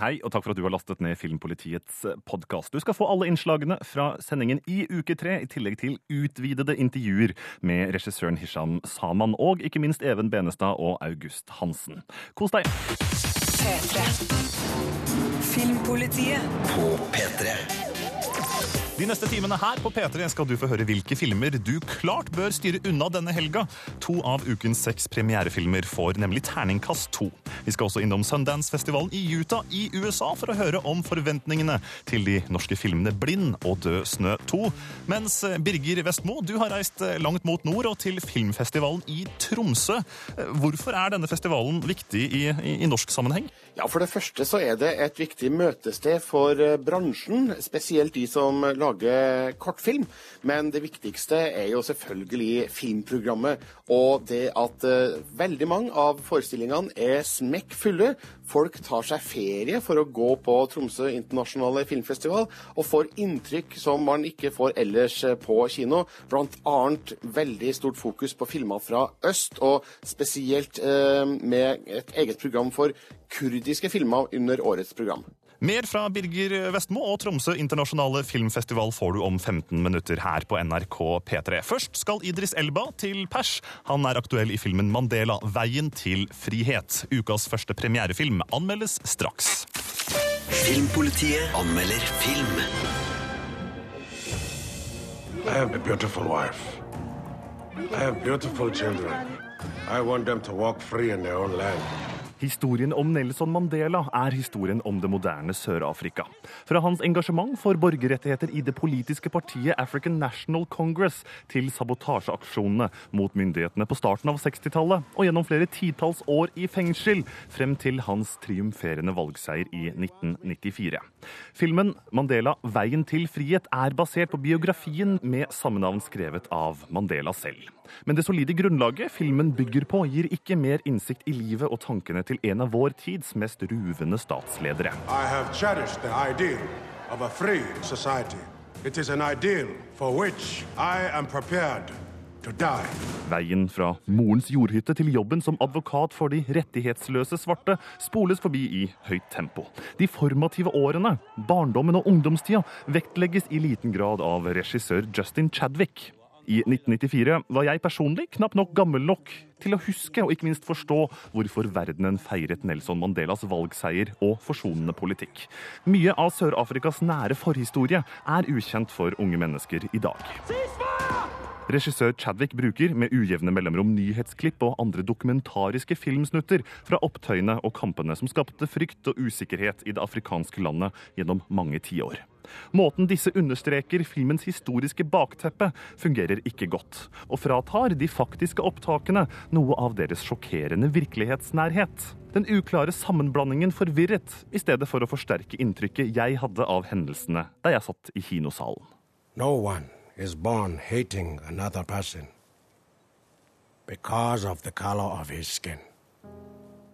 Hei, og takk for at du har lastet ned Filmpolitiets podkast. Du skal få alle innslagene fra sendingen i uke tre, i tillegg til utvidede intervjuer med regissøren Hisham Saman og ikke minst Even Benestad og August Hansen. Kos deg! P3. Filmpolitiet På P3 De neste timene her på P3 skal du få høre hvilke filmer du klart bør styre unna denne helga. To av ukens seks premierefilmer får nemlig terningkast to. Vi skal også innom Sundance-festivalen i Utah i USA for å høre om forventningene til de norske filmene Blind og Død snø 2. Mens eh, Birger Vestmo, du har reist eh, langt mot nord og til filmfestivalen i Tromsø. Eh, Hvorfor er denne festivalen viktig i, i, i norsk sammenheng? Ja, For det første så er det et viktig møtested for eh, bransjen, spesielt de som lager kortfilm. Men det viktigste er jo selvfølgelig filmprogrammet, og det at eh, veldig mange av forestillingene er smekkfulle. Folk tar seg ferie for å gå på Tromsø internasjonale filmfestival, og får inntrykk som man ikke får ellers eh, på kino. Blant annet veldig stort fokus på filmer fra øst, og spesielt eh, med et eget program for kurdiske filmer under årets program. Mer fra Birger Vestmo og Tromsø internasjonale filmfestival får du om 15 minutter her på NRK P3. Først skal Idris Elba til pers. Han er aktuell i filmen Mandela veien til frihet. Ukas første premierefilm anmeldes straks. Filmpolitiet anmelder film I have a beautiful wife. I have beautiful children. I want them to walk free in their own land. Historien om Nelson Mandela er historien om det moderne Sør-Afrika. Fra hans engasjement for borgerrettigheter i det politiske partiet African National Congress til sabotasjeaksjonene mot myndighetene på starten av 60-tallet og gjennom flere titalls år i fengsel, frem til hans triumferende valgseier i 1994. Filmen 'Mandela veien til frihet' er basert på biografien med samme navn skrevet av Mandela selv. Men det solide grunnlaget filmen bygger på, gir ikke mer innsikt i livet og tankene til en av vår tids mest ruvende statsledere. I have cherished the ideal of a free society. It is an ideal for which I am prepared. Veien fra morens jordhytte til jobben som advokat for de rettighetsløse svarte spoles forbi i høyt tempo. De formative årene, barndommen og ungdomstida, vektlegges i liten grad av regissør Justin Chadwick. I 1994 var jeg personlig knapt nok gammel nok til å huske og ikke minst forstå hvorfor verdenen feiret Nelson Mandelas valgseier og forsonende politikk. Mye av Sør-Afrikas nære forhistorie er ukjent for unge mennesker i dag. Regissør Chadwick bruker med ujevne mellomrom nyhetsklipp og andre dokumentariske filmsnutter fra opptøyene og kampene som skapte frykt og usikkerhet i det afrikanske landet gjennom mange tiår. Måten disse understreker filmens historiske bakteppe, fungerer ikke godt, og fratar de faktiske opptakene noe av deres sjokkerende virkelighetsnærhet. Den uklare sammenblandingen forvirret, i stedet for å forsterke inntrykket jeg hadde av hendelsene da jeg satt i kinosalen. No one is born hating another person because of the color of his skin.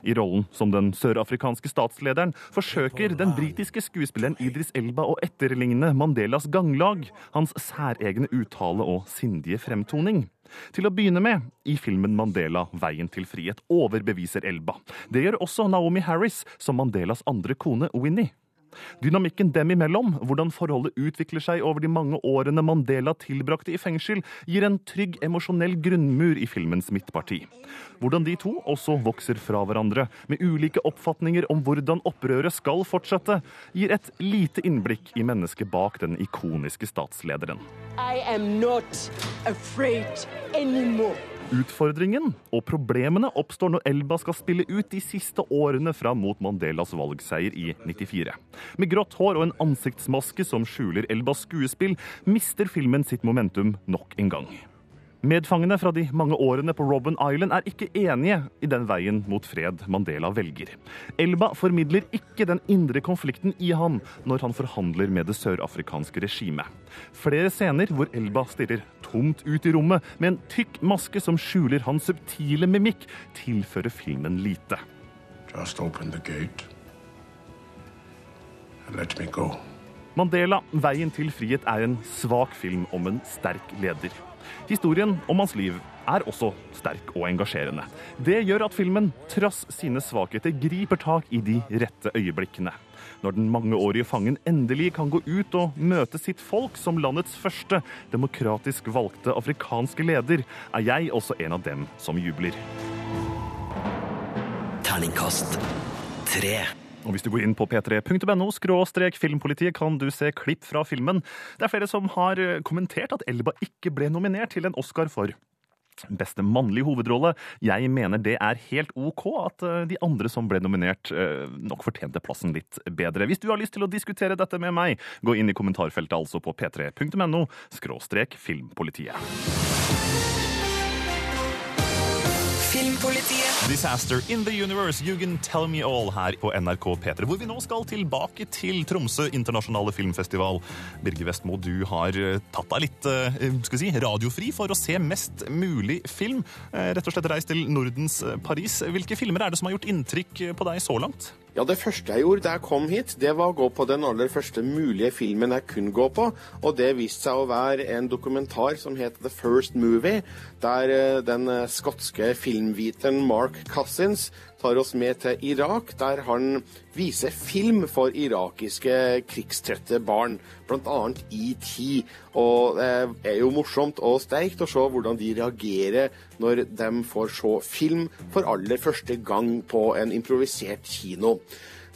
I rollen som den sørafrikanske statslederen forsøker den britiske skuespilleren Idris Elba å etterligne Mandelas ganglag, hans særegne uttale og sindige fremtoning. Til å begynne med, i filmen 'Mandela veien til frihet' overbeviser Elba. Det gjør også Naomi Harris som Mandelas andre kone Winnie. Dynamikken dem imellom, hvordan forholdet utvikler seg over de mange årene Mandela tilbrakte i fengsel, gir en trygg emosjonell grunnmur i filmens midtparti. Hvordan de to også vokser fra hverandre, med ulike oppfatninger om hvordan opprøret skal fortsette, gir et lite innblikk i mennesket bak den ikoniske statslederen. I am not afraid anymore. Utfordringen og problemene oppstår når Elba skal spille ut de siste årene fram mot Mandelas valgseier i 94. Med grått hår og en ansiktsmaske som skjuler Elbas skuespill, mister filmen sitt momentum nok en gang. Medfangene fra de mange årene på Robben Island er ikke enige i den veien mot fred Mandela velger. Elba formidler ikke den indre konflikten i ham når han forhandler med det sørafrikanske regimet. Flere scener hvor Elba stirrer tomt ut i rommet med en tykk maske som skjuler hans subtile mimikk, tilfører filmen lite. Just open the gate and let me go. Mandela, veien til frihet, er en svak film om en sterk leder. Historien om hans liv er også sterk og engasjerende. Det gjør at filmen, trass sine svakheter, griper tak i de rette øyeblikkene. Når den mangeårige fangen endelig kan gå ut og møte sitt folk som landets første demokratisk valgte afrikanske leder, er jeg også en av dem som jubler. Terningkast tre. Og Hvis du går inn på p3.no skråstrek filmpolitiet, kan du se klipp fra filmen. Det er flere som har eh, kommentert at Elba ikke ble nominert til en Oscar for Beste mannlige hovedrolle. Jeg mener det er helt OK at eh, de andre som ble nominert, eh, nok fortjente plassen litt bedre. Hvis du har lyst til å diskutere dette med meg, gå inn i kommentarfeltet altså på p3.no skråstrek filmpolitiet. Filmpolitiet. Disaster in the Universe, You Can Tell Me All her på NRK P3, hvor vi nå skal tilbake til Tromsø internasjonale filmfestival. Birger Vestmo, du har eh, tatt deg litt eh, skal vi si, radiofri for å se mest mulig film. Eh, Rett og slett reist til Nordens Paris. Hvilke filmer er det som har gjort inntrykk på deg så langt? Ja, Det første jeg gjorde da jeg kom hit, det var å gå på den aller første mulige filmen jeg kunne gå på. Og det viste seg å være en dokumentar som het The First Movie, der eh, den eh, skotske filmviteren Mark Cousins tar oss med til Irak, der han viser film for irakiske krigstrette barn, bl.a. tid Og det er jo morsomt og sterkt å se hvordan de reagerer når de får se film for aller første gang på en improvisert kino.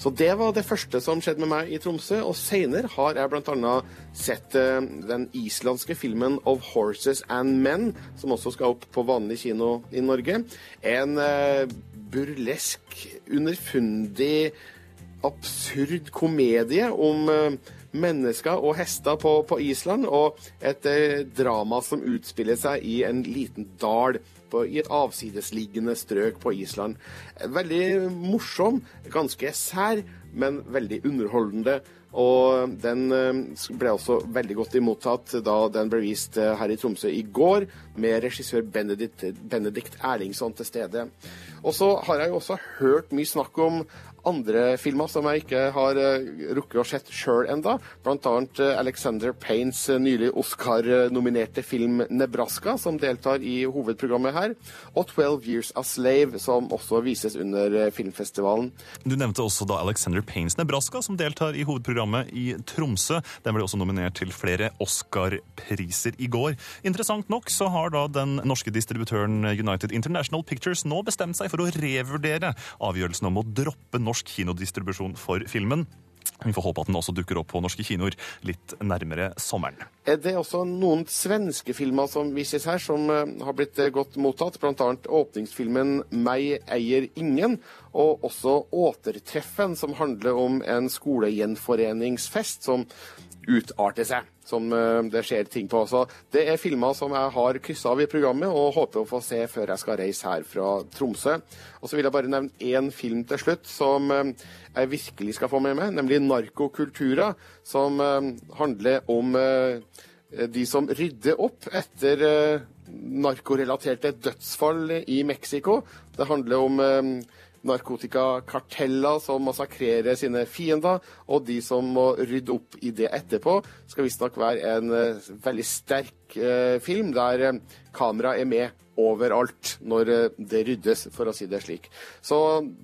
Så det var det første som skjedde med meg i Tromsø. Og seinere har jeg bl.a. sett uh, den islandske filmen Of Horses and Men, som også skal opp på vanlig kino i Norge. En uh, burlesk, underfundig, absurd komedie om uh, mennesker og hester på, på Island, og et drama som utspiller seg i en liten dal i et avsidesliggende strøk på Island. Veldig morsom, ganske sær, men veldig underholdende. Og den ble også veldig godt imottatt da den ble vist her i Tromsø i går, med regissør Benedikt, Benedikt Erlingsson til stede. Og så har jeg jo også hørt mye snakk om andre filmer som jeg ikke har rukket å sett sjøl enda. Blant annet Alexander Paynes nylig Oscar-nominerte film 'Nebraska', som deltar i hovedprogrammet her. Og 'Twelve Years a Slave', som også vises under filmfestivalen. Du nevnte også da Alexander Paynes 'Nebraska', som deltar i hovedprogrammet i Tromsø. Den ble også nominert til flere Oscar-priser i går. Interessant nok så har da den norske distributøren United International Pictures nå bestemt seg for å revurdere avgjørelsen om å droppe norsk kinodistribusjon for filmen. Vi får håpe at den også dukker opp på norske kinoer litt nærmere sommeren. Det er også noen svenske filmer som vises her, som har blitt godt mottatt. Annet åpningsfilmen 'Meg eier ingen', og også 'Återtreffen', som handler om en skolegjenforeningsfest som utarter seg. Som det skjer ting på Så Det er filmer som jeg har kryssa av i programmet, og håper å få se før jeg skal reise her fra Tromsø. Og så vil jeg bare nevne én film til slutt som jeg virkelig skal få med meg, nemlig 'Narkokultura', som handler om de som rydder opp etter narkorelaterte dødsfall i Mexico. Det handler om narkotikakarteller som massakrerer sine fiender, og de som må rydde opp i det etterpå. skal visstnok være en uh, veldig sterk uh, film der kamera kameraet er med overalt når det ryddes, for å si det slik. Så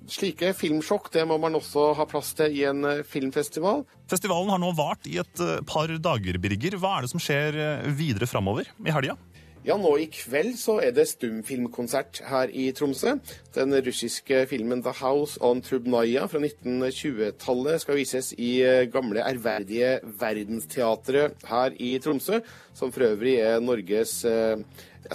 slike filmsjokk det må man også ha plass til i en filmfestival. Festivalen har nå vart i et par dager, Birger. Hva er det som skjer videre framover i helga? Ja, nå i kveld så er det stumfilmkonsert her i Tromsø. Den russiske filmen The House on Trubnaya fra 1920-tallet skal vises i gamle, ærverdige Verdensteatret her i Tromsø, som for øvrig er Norges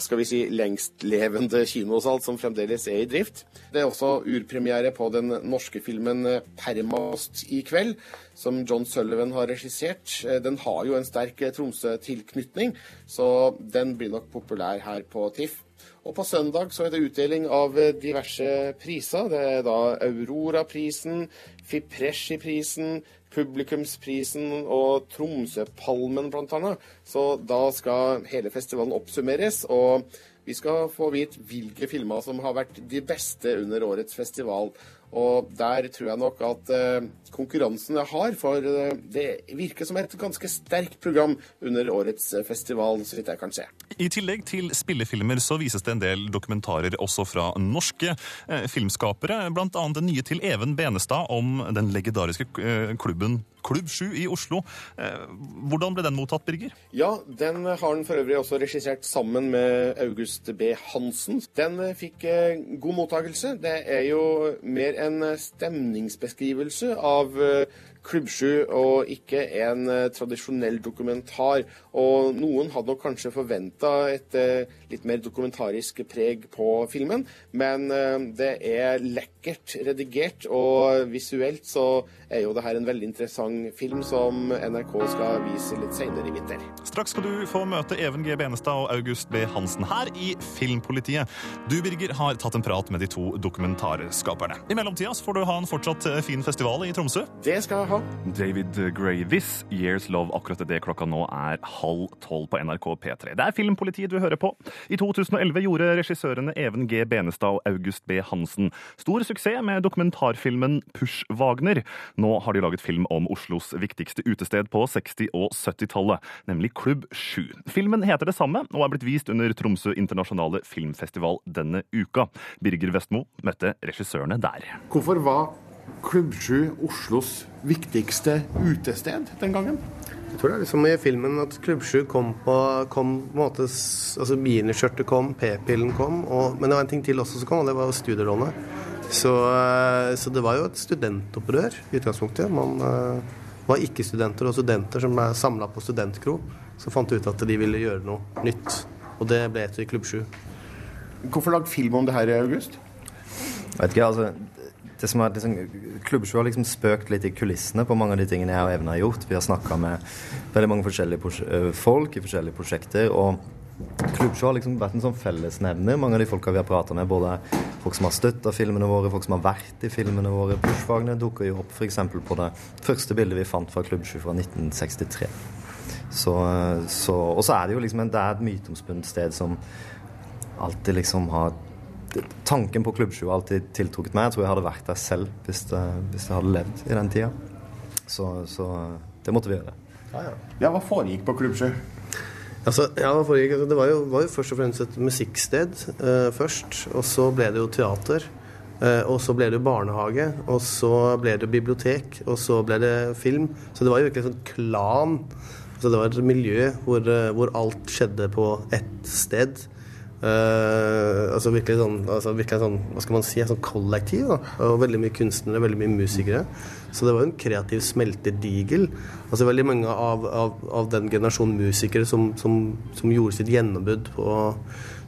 skal vi si, lengstlevende kinosal som fremdeles er i drift. Det er også urpremiere på den norske filmen 'Permast' i kveld, som John Sullivan har regissert. Den har jo en sterk Tromsø-tilknytning, så den blir nok populær her på TIFF. Og på søndag så er det utdeling av diverse priser. Det er da Aurora-prisen, Fipresci-prisen, Publikumsprisen og Tromsøpalmen bl.a. Så da skal hele festivalen oppsummeres, og vi skal få vite hvilke filmer som har vært de beste under årets festival. Og der tror jeg nok at eh, konkurransen er hard, for eh, det virker som et ganske sterkt program under årets eh, festival, så vidt jeg kan se. I tillegg til spillefilmer så vises det en del dokumentarer også fra norske eh, filmskapere, annet den nye til Even Benestad om den legendariske eh, klubben Klubb 7 i Oslo. Eh, hvordan ble den mottatt, Birger? Ja, den har han for øvrig også regissert sammen med August B. Hansen. Den fikk god mottakelse. Det er jo mer en stemningsbeskrivelse av Klubb 7 og ikke en eh, tradisjonell dokumentar. Og noen hadde nok kanskje forventa et eh, litt mer dokumentarisk preg på filmen, men eh, det er lekkert redigert, og visuelt så er jo det her en veldig interessant film som NRK skal vise litt senere i vinter. Straks skal du få møte Even G. Benestad og August B. Hansen her i Filmpolitiet. Du, Birger, har tatt en prat med de to dokumentarskaperne. I mellomtida så får du ha en fortsatt eh, fin festival i Tromsø. Det skal jeg ha. David Gray, This Year's Love. Akkurat det klokka nå er halv tolv på NRK P3. Det er Filmpolitiet du hører på. I 2011 gjorde regissørene Even G. Benestad og August B. Hansen stor suksess med dokumentarfilmen Push-Wagner. Nå har de laget film om Oslos viktigste utested på 60- og 70-tallet, nemlig Klubb 7. Filmen heter det samme og er blitt vist under Tromsø internasjonale filmfestival denne uka. Birger Vestmo møtte regissørene der. Hvorfor var Klubb 7 Oslos viktigste utested den gangen? Jeg tror det er liksom i filmen at Klubb 7 kom på, kom på en måte Altså Beanie-skjørtet kom, p-pillen kom, og, men det var en ting til også som kom, og det var studielånet. Så, eh, så det var jo et studentopprør i utgangspunktet. Man eh, var ikke-studenter og studenter som ble samla på studentkro, som fant ut at de ville gjøre noe nytt. Og det ble til Klubb 7. Hvorfor lagd film om det her, i August? Vet ikke, altså det som er liksom, Klubbsjå har liksom spøkt litt i kulissene på mange av de tingene jeg og Even har gjort. Vi har snakka med veldig mange forskjellige øh, folk i forskjellige prosjekter. og Klubbshow har liksom vært en sånn fellesnevner. Mange av de folka vi har prata med, både folk som har støtta filmene våre, folk som har vært i filmene våre. Pushfagene dukker jo opp f.eks. på det første bildet vi fant fra Klubbsjå fra 1963. Så, så, og så er det jo liksom en, det er et myteomspunnet sted som alltid liksom har Tanken på klubbsju har alltid tiltrukket meg. Jeg tror jeg hadde vært der selv hvis, det, hvis jeg hadde levd i den tida. Så, så det måtte vi gjøre. Ja, hva foregikk på klubbsju? Altså, ja, foregikk- altså, det var jo, var jo først og fremst et musikksted eh, først. Og så ble det jo teater. eh, og så ble det jo barnehage. Og så ble det bibliotek. Og så ble det film. Så det var jo virkelig en sånn klan. Altså, det var et miljø hvor, eh, hvor alt skjedde på ett sted. Eh, altså virkelig sånn, altså virkelig sånn Hva skal man si? Sånn kollektiv. Da. Og veldig mye kunstnere, veldig mye musikere. Så det var jo en kreativ smeltedigel. Altså veldig mange av, av, av den generasjonen musikere som, som, som gjorde sitt gjennombrudd på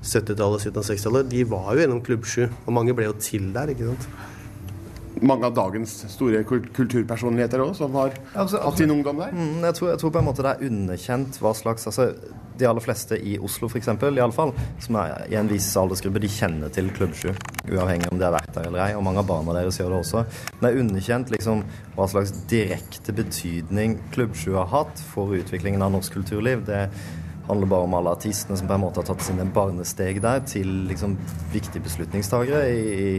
70-tallet, slutten av 60-tallet, de var jo gjennom Klubb 7. Og mange ble jo til der, ikke sant. Mange av dagens store kulturpersonligheter òg, som har Altså, hatt sin ungdom der. Mm, jeg, tror, jeg tror på en måte det er underkjent hva slags altså, De aller fleste i Oslo, f.eks., iallfall, som er i en viss aldersgruppe, de kjenner til Klubb 7. Uavhengig om de har vært der eller ei. Og mange av barna deres gjør det også. Men det er underkjent liksom, hva slags direkte betydning Klubb 7 har hatt for utviklingen av norsk kulturliv. Det handler bare om alle artistene som på en måte har tatt sine barnesteg der til liksom, viktige beslutningstagere i, i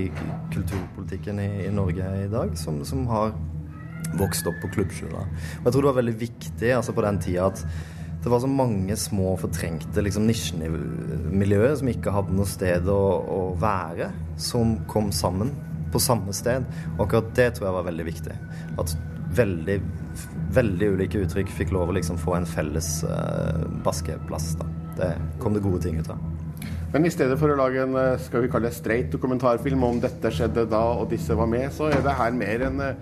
kulturpolitikken i, i Norge i dag, som, som har vokst opp på klubbskjula. Og jeg tror det var veldig viktig altså på den tida at det var så mange små fortrengte liksom, nisjemiljøer som ikke hadde noe sted å, å være, som kom sammen på samme sted. Og akkurat det tror jeg var veldig viktig. At veldig, veldig ulike uttrykk fikk lov å liksom få en felles uh, baskeplass. da. Det kom det gode ting ut av. Men i stedet for å lage en eh, skal vi kalle det streit dokumentarfilm om dette skjedde da og disse var med, så er det her mer en, eh,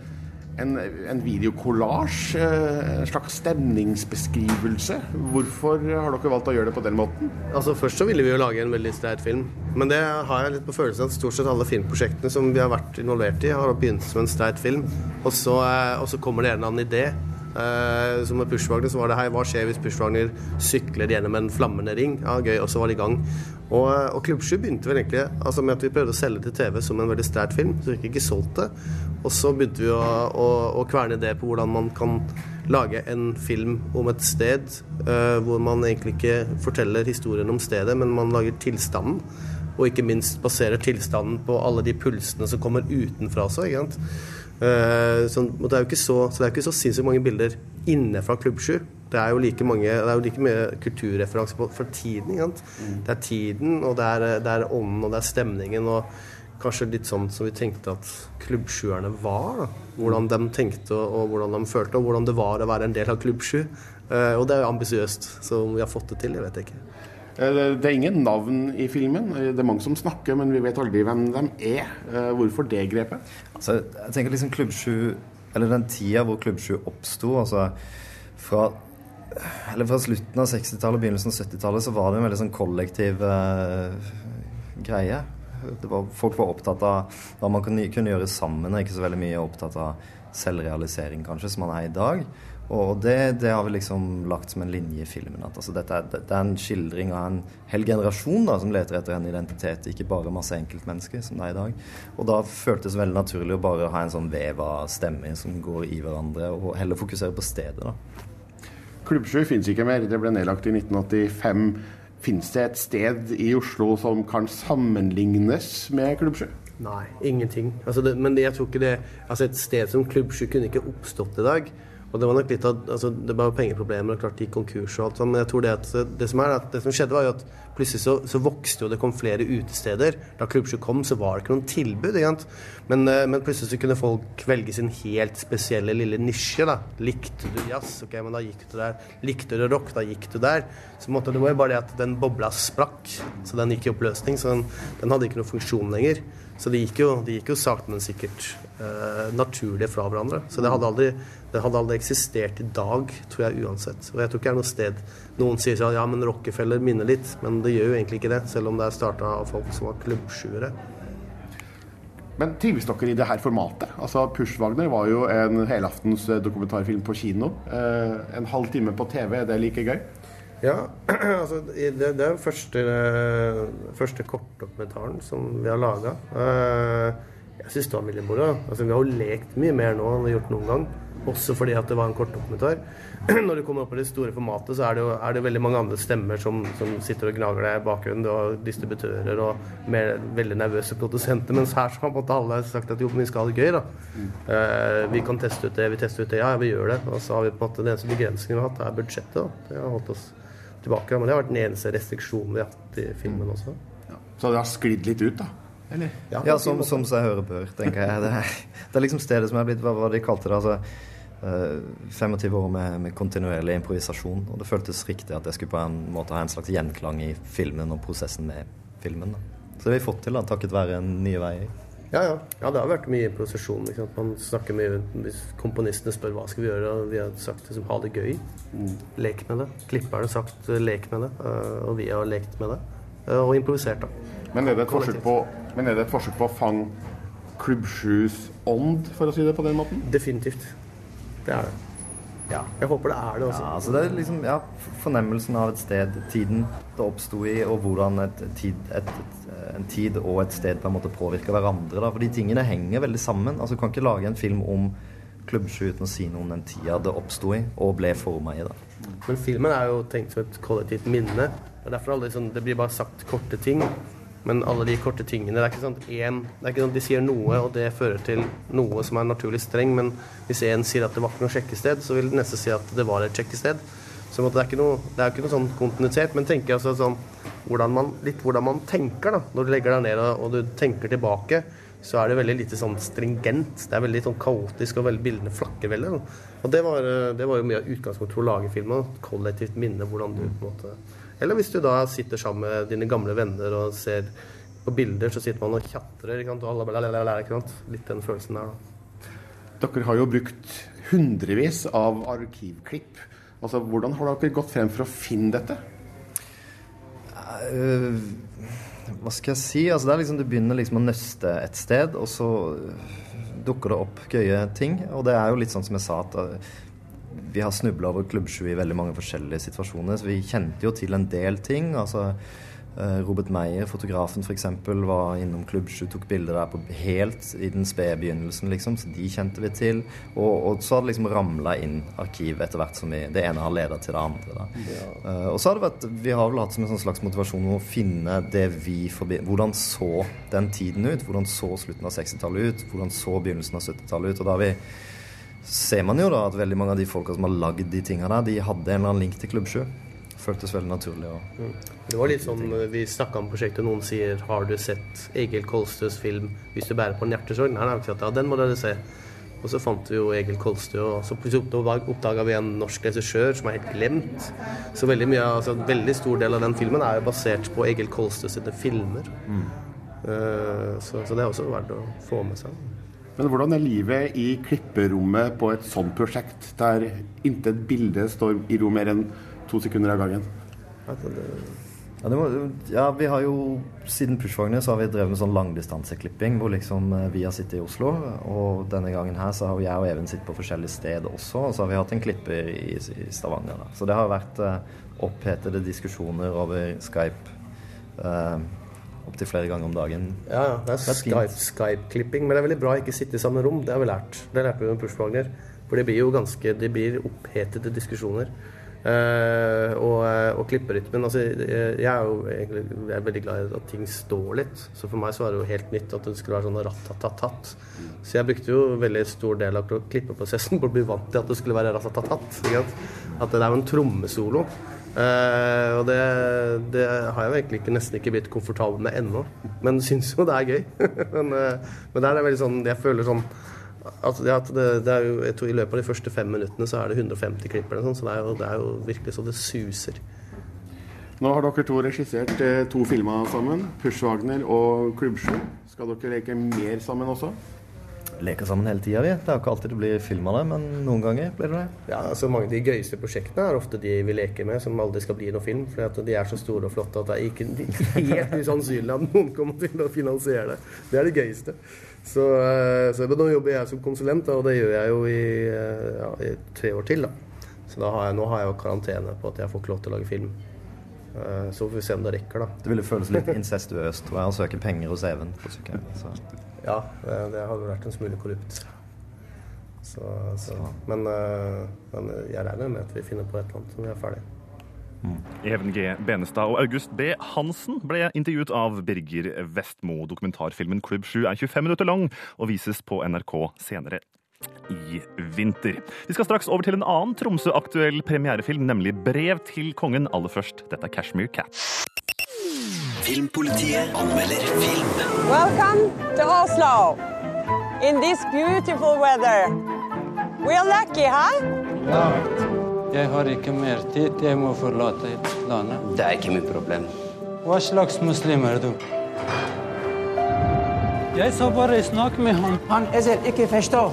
en, en videokollasj. eh, En slags stemningsbeskrivelse. Hvorfor har dere valgt å gjøre det på den måten? Altså Først så ville vi jo lage en veldig streit film. Men det har jeg litt på følelsen at stort sett alle filmprosjektene som vi har vært involvert i, har begynt som en streit film. Og så, eh, og så kommer det en eller annen idé. Eh, som med Pushwagner så var det hei, hva skjer hvis Pushwagner sykler gjennom en flammende ring? Ja, gøy. Og så var det i gang. Og, eh, og Klubb 7 begynte vel egentlig altså med at vi prøvde å selge til TV som en veldig streit film. Så vi fikk ikke solgt det. Og så begynte vi å, å, å kverne det på hvordan man kan lage en film om et sted uh, hvor man egentlig ikke forteller historien om stedet, men man lager tilstanden. og ikke minst baserer tilstanden på alle de pulsene som kommer utenfra også. sant? Eh, så, det er jo ikke så, så er så sinnssykt mange bilder inne fra Klubb 7. Det er jo like, mange, det er jo like mye kulturreferanse på for tiden. sant? Det er tiden, og det er, det er ånden, og det er stemningen. og Kanskje litt sånn som vi tenkte at klubbsjuerne var. da. Hvordan de tenkte og, og hvordan de følte, og hvordan det var å være en del av Klubb 7. Eh, og det er jo ambisiøst. Så om vi har fått det til, det vet jeg ikke. Eh, Det er ingen navn i filmen. Eh, Det er mange som snakker, men vi vet aldri hvem de er. Eh, Hvorfor det grepet? Altså, jeg tenker liksom Klubb 7 Eller den tida hvor Klubb 7 oppsto, altså fra fra slutten av 60-tallet og begynnelsen av 70-tallet så var det en veldig sånn kollektiv eh, greie. Var, folk var opptatt av hva man kunne, kunne gjøre sammen, og ikke så veldig mye opptatt av selvrealisering, kanskje, som man er i dag. Og det, det har vi liksom lagt som en linje i filmen. At altså, dette er, det er en skildring av en hel generasjon da, som leter etter en identitet, ikke bare masse enkeltmennesker som det er i dag. Og da føltes det veldig naturlig å bare ha en sånn vev av stemmer som går i hverandre, og heller fokusere på stedet. da. Klubb 7 finnes ikke mer. Det ble nedlagt i 1985. Finnes det et sted i Oslo som kan sammenlignes med Klubb 7? Nei, ingenting. Altså det, men det, jeg tror ikke det Altså et sted som Klubb 7 kunne ikke oppstått i dag. Og det var nok litt av altså Det var pengeproblemer, og klart de gikk konkurs og alt sånt, men jeg tror det at det som, er, at det som skjedde, var jo at plutselig så, så vokste jo det kom flere utesteder. Da Klubb 7 kom, så var det ikke noen tilbud. Sant? Men, eh, men plutselig så kunne folk velge sin helt spesielle lille nisje. da Likte du jazz? Ok, men da gikk du der. Likte du rock? Da gikk du der. Så måtte, det var jo bare det at den bobla sprakk, så den gikk i oppløsning. Så den, den hadde ikke noen funksjon lenger. Så det gikk jo, de jo sakte, men sikkert eh, naturlig fra hverandre. Så det hadde, aldri, det hadde aldri eksistert i dag, tror jeg uansett. Og jeg tror ikke det er noe sted noen sier sånn ja, men Rockefeller minner litt. Men det gjør jo egentlig ikke det, selv om det er starta av folk som var klubbsjuere. Men trives dere i det her formatet? Altså, Pushwagner var jo en helaftens eh, dokumentarfilm på kino. Eh, en halv time på TV, er det like gøy? Ja, altså det, det er den første, eh, første kortdokumentaren som vi har laga. Jeg syns det var veldig moro. Altså, vi har jo lekt mye mer nå enn vi har gjort noen gang. Også fordi at det var en kortdokumentar. Når du kommer opp i det store formatet, så er det jo er det veldig mange andre stemmer som, som sitter og gnager deg i bakgrunnen. Har distributører og mer, veldig nervøse produsenter. Mens her så har på en måte alle sagt at jo, vi skal ha det gøy, da. Eh, vi kan teste ut det, vi tester ut det. Ja, vi gjør det. Og så har vi på en måte den eneste begrensningen vi har hatt, er budsjettet. da. Det har holdt oss tilbake. Men det har vært den eneste restriksjonen vi har hatt i filmen også. Så det har sklidd litt ut, da? Eller? Ja, som, som seg hører bør, tenker jeg. Det er, det er liksom stedet som er blitt hva, hva de kalte det. altså eh, 25 år med, med kontinuerlig improvisasjon. Og det føltes riktig at jeg skulle på en måte ha en slags gjenklang i filmen og prosessen med filmen. Da. Så det har vi fått til, da, takket være Nye Veier. Ja, ja. ja, det har vært mye sant? Man snakker mye Hvis komponistene spør hva skal vi gjøre, og vi har sagt liksom, ha det gøy. Lek med det. Klipperne har sagt eh, lek med det, eh, og vi har lekt med det. Eh, Og improvisert, da. Men er det et forsøk på, men er det et forsøk på å fange Klubb 7s ånd, for å si det på den måten? Definitivt. Det er det. Ja, jeg håper det er det også. Ja, altså det er liksom ja, fornemmelsen av et sted, tiden det oppsto i, og hvordan et, tid, et, et, en tid og et sted på en måte påvirker hverandre. Da. For de tingene henger veldig sammen. Altså, du kan ikke lage en film om Klubb 7 uten å si noe om den tida det oppsto i og ble forma i. da. Men filmen er jo tenkt som et kollektivt minne. Det er derfor aldri sånn, det blir bare sagt korte ting. Men alle de korte tingene Det er ikke sånn at én det er ikke sånn at de sier noe, og det fører til noe som er naturlig streng. Men hvis en sier at det var ikke noe sjekkested, så vil den neste si at det var et sjekkested. Så det er ikke noe, er ikke noe sånn kontinuitet. Men tenker altså sånn, hvordan man, litt hvordan man tenker da, når du legger deg ned og, og du tenker tilbake. Så er det veldig lite sånn stringent. Det er veldig sånn kaotisk, og veldig bildene flakker veldig. Og det var, eh, det var jo mye av utgangspunktet for å lage filmen. Kollektivt minne. hvordan du på en måte Eller hvis du da sitter sammen med dine gamle venner og ser på bilder, så sitter man og tjatrer. Litt den følelsen der, da. Dere har jo brukt hundrevis av arkivklipp. Altså, Hvordan har dere gått frem for å finne dette? Eh, hva skal jeg si? Altså, det er liksom, du begynner liksom å nøste et sted, og så dukker det opp gøye ting. Og det er jo litt sånn som jeg sa, at eh, vi har snubla over klubbsju i veldig mange forskjellige situasjoner. Så vi kjente jo til en del ting. Altså Eh, Robert Meyer, fotografen f.eks., var innom Klubb 7, tok bilder der på helt i den spede begynnelsen, liksom, så de kjente vi til. Og, og så har det liksom ramla inn arkiv etter hvert som vi, det ene har leda til det andre. Da. Uh, og så har det vært, vi har vel hatt som en sånn slags motivasjon å finne det vi forbinder Hvordan så den tiden ut? Hvordan så slutten av 60-tallet ut? Hvordan så begynnelsen av 70-tallet ut? Og da har vi ser man jo da at veldig mange av de folka som har lagd de tinga der, de hadde en eller annen link til Klubb 7. Føltes veldig naturlig. Og... Mm. Det var litt sånn vi snakka om prosjektet, noen sier 'Har du sett Egil Kolstøs film 'Hvis du bærer på en hjertesorg'? Nei, nei, ja, den må dere se. Og så fant vi jo Egil Kolstø, og så oppdaga vi en norsk regissør som er helt glemt. Så veldig mye, altså en veldig stor del av den filmen er jo basert på Egil Kolstø sine filmer. Mm. Uh, så, så det er også verdt å få med seg. Men hvordan er livet i klipperommet på et sånt prosjekt, der intet bilde står i ro mer enn to sekunder av gangen? Ja, må, ja, vi har jo Siden Pushwagner så har vi drevet med sånn langdistanseklipping hvor liksom eh, vi har sittet i Oslo. Og denne gangen her så har jeg og Even sittet på forskjellige steder også. Og så har vi hatt en klipper i, i Stavanger. Da. Så det har vært uh, opphetede diskusjoner over Skype. Uh, opptil flere ganger om dagen. Ja, ja. Det er Skype-klipping. Skype men det er veldig bra å ikke sitte i samme rom. Det har vi lært. Det lærte vi med Pushwagner. For det blir jo ganske Det blir opphetede diskusjoner. Uh, og, og klipperytmen altså, Jeg er jo egentlig jeg er veldig glad i at ting står litt. Så for meg så var det jo helt nytt at det skulle være sånn ratatatat. Så jeg brukte jo veldig stor del av klippeprosessen på å bli vant til at det skulle være ratatatat. At det er jo en trommesolo. Uh, og det, det, har jeg egentlig ikke, nesten ikke blitt komfortabel med ennå. Men syns jo det er gøy. men, uh, men det er veldig sånn Jeg føler sånn at, det, at det, det, er jo, jeg tror I løpet av de første fem minuttene så er det 150 klipper, sånn, så det er, jo, det er, jo, virkelig så det suser. Nå har dere to regissert eh, to filmer sammen. 'Pushwagner' og 'Klubbsju'. Skal dere leke mer sammen også? Leker sammen hele tida, vi. Det er jo ikke alltid det blir film av det, men noen ganger blir det det. Ja, altså Mange av de gøyeste prosjektene er ofte de vi leker med, som aldri skal bli noe film. For de er så store og flotte at det er ikke helt usannsynlig at noen kommer til å finansiere det. Det er det gøyeste. Så, eh, så nå jobber jeg som konsulent, og det gjør jeg jo i, eh, ja, i tre år til. da. Så da har jeg, nå har jeg jo karantene på at jeg får ikke lov til å lage film. Eh, så får vi se om det rekker, da. Det ville føles litt incestuøst tror jeg, å søke penger hos Even på sykehjem. Ja, det hadde vært en smule korrupt. Så, så. Men, eh, men, jeg regner med at vi finner på et eller annet som vi er ferdig. Mm. Even G. Benestad og August B. Hansen ble intervjuet av Birger Vestmo. Dokumentarfilmen Klubb 7 er 25 minutter lang og vises på NRK senere i vinter. Vi skal straks over til en annen Tromsø-aktuell premierefilm, nemlig Brev til kongen. Aller først, dette er Cashmere Cat. Filmpolitiet anmelder film. Welcome to Oslo. In this beautiful weather. We are lucky, huh? Ja. Jeg har ikke mer tid. Jeg må forlate landet. Det er ikke mitt problem. Hva slags muslim er du? Jeg sa bare snakk med han. Han er ikke forstå.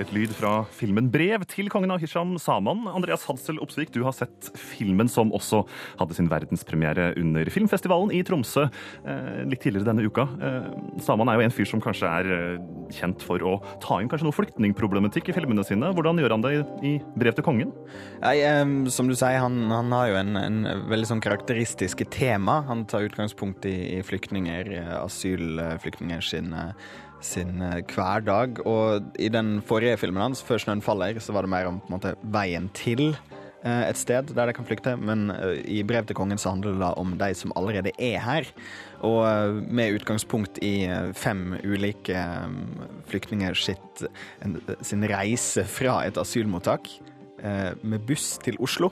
Litt lyd fra filmen 'Brev til kongen av Hisham Saman'. Andreas Hadsel Opsvik, du har sett filmen som også hadde sin verdenspremiere under filmfestivalen i Tromsø eh, litt tidligere denne uka. Eh, Saman er jo en fyr som kanskje er eh, kjent for å ta inn kanskje noe flyktningproblematikk i filmene sine. Hvordan gjør han det i 'Brev til kongen'? Nei, som du sier, han, han har jo en, en, veldig sånn karakteristiske tema. Han tar utgangspunkt i, i flyktninger, asylflyktninger sin sin eh, hverdag. Og i den forrige filmen hans, 'Før snøen faller', så var det mer om måte veien til eh, et sted der de kan flykte, men eh, i Brev til kongen så handler det da om de som allerede er her. Og med utgangspunkt i fem ulike flyktninger sitt, sin reise fra et asylmottak med buss til Oslo.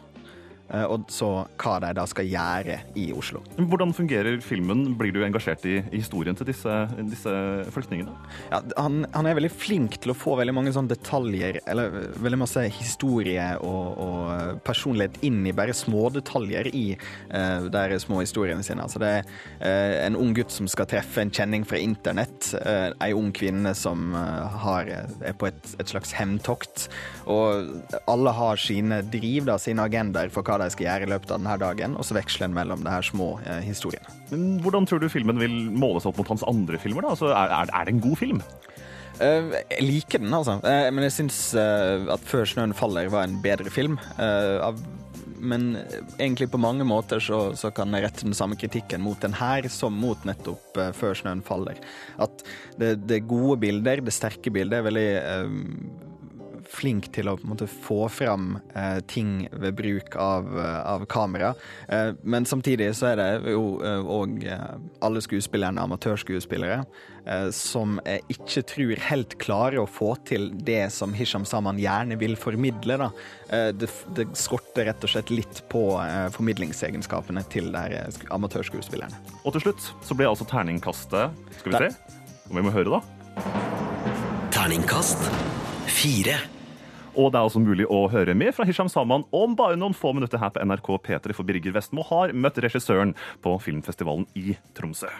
Eh, og så hva de da skal gjøre i Oslo. Hvordan fungerer filmen? Blir du engasjert i, historien til disse, disse flyktningene? Ja, han, han, er veldig flink til å få veldig mange sånne detaljer, eller veldig masse historie og, og personlighet inn i bare smådetaljer i uh, de små historiene sine. Altså det er uh, en ung gutt som skal treffe en kjenning fra internett, uh, ei ung kvinne som har, er på et, et slags hevntokt, og alle har sine driv, da, sine agendaer for hva hva de skal gjøre i løpet av denne dagen, og så veksler en mellom de her små eh, historiene. Men Hvordan tror du filmen vil måles opp mot hans andre filmer? da? Altså, er, er, det en god film? Eh, jeg liker den, altså. Eh, men jeg syns eh, at 'Før snøen faller' var en bedre film. Av men egentlig på mange måter så, så, kan jeg rette den samme kritikken mot den her som mot nettopp Før snøen faller. At det, det gode bilder, det sterke bildet, er veldig flink til å måte, få fram eh, ting ved bruk av, eh, av kamera. Eh, men samtidig så er det jo òg eh, eh, alle skuespillerne amatørskuespillere eh, som jeg ikke tror helt klarer å få til det som Hisham Saman gjerne vil formidle. Da. Det, det, skorter rett og slett litt på formidlingsegenskapene til de amatørskuespillerne. Og til slutt så ble altså terningkastet Skal vi se om vi må høre, da. Terningkast fire. Og det er også mulig å høre mer fra Hisham Saman om bare noen få minutter her på NRK P3, for Birger Vestmo har møtt regissøren på filmfestivalen i Tromsø.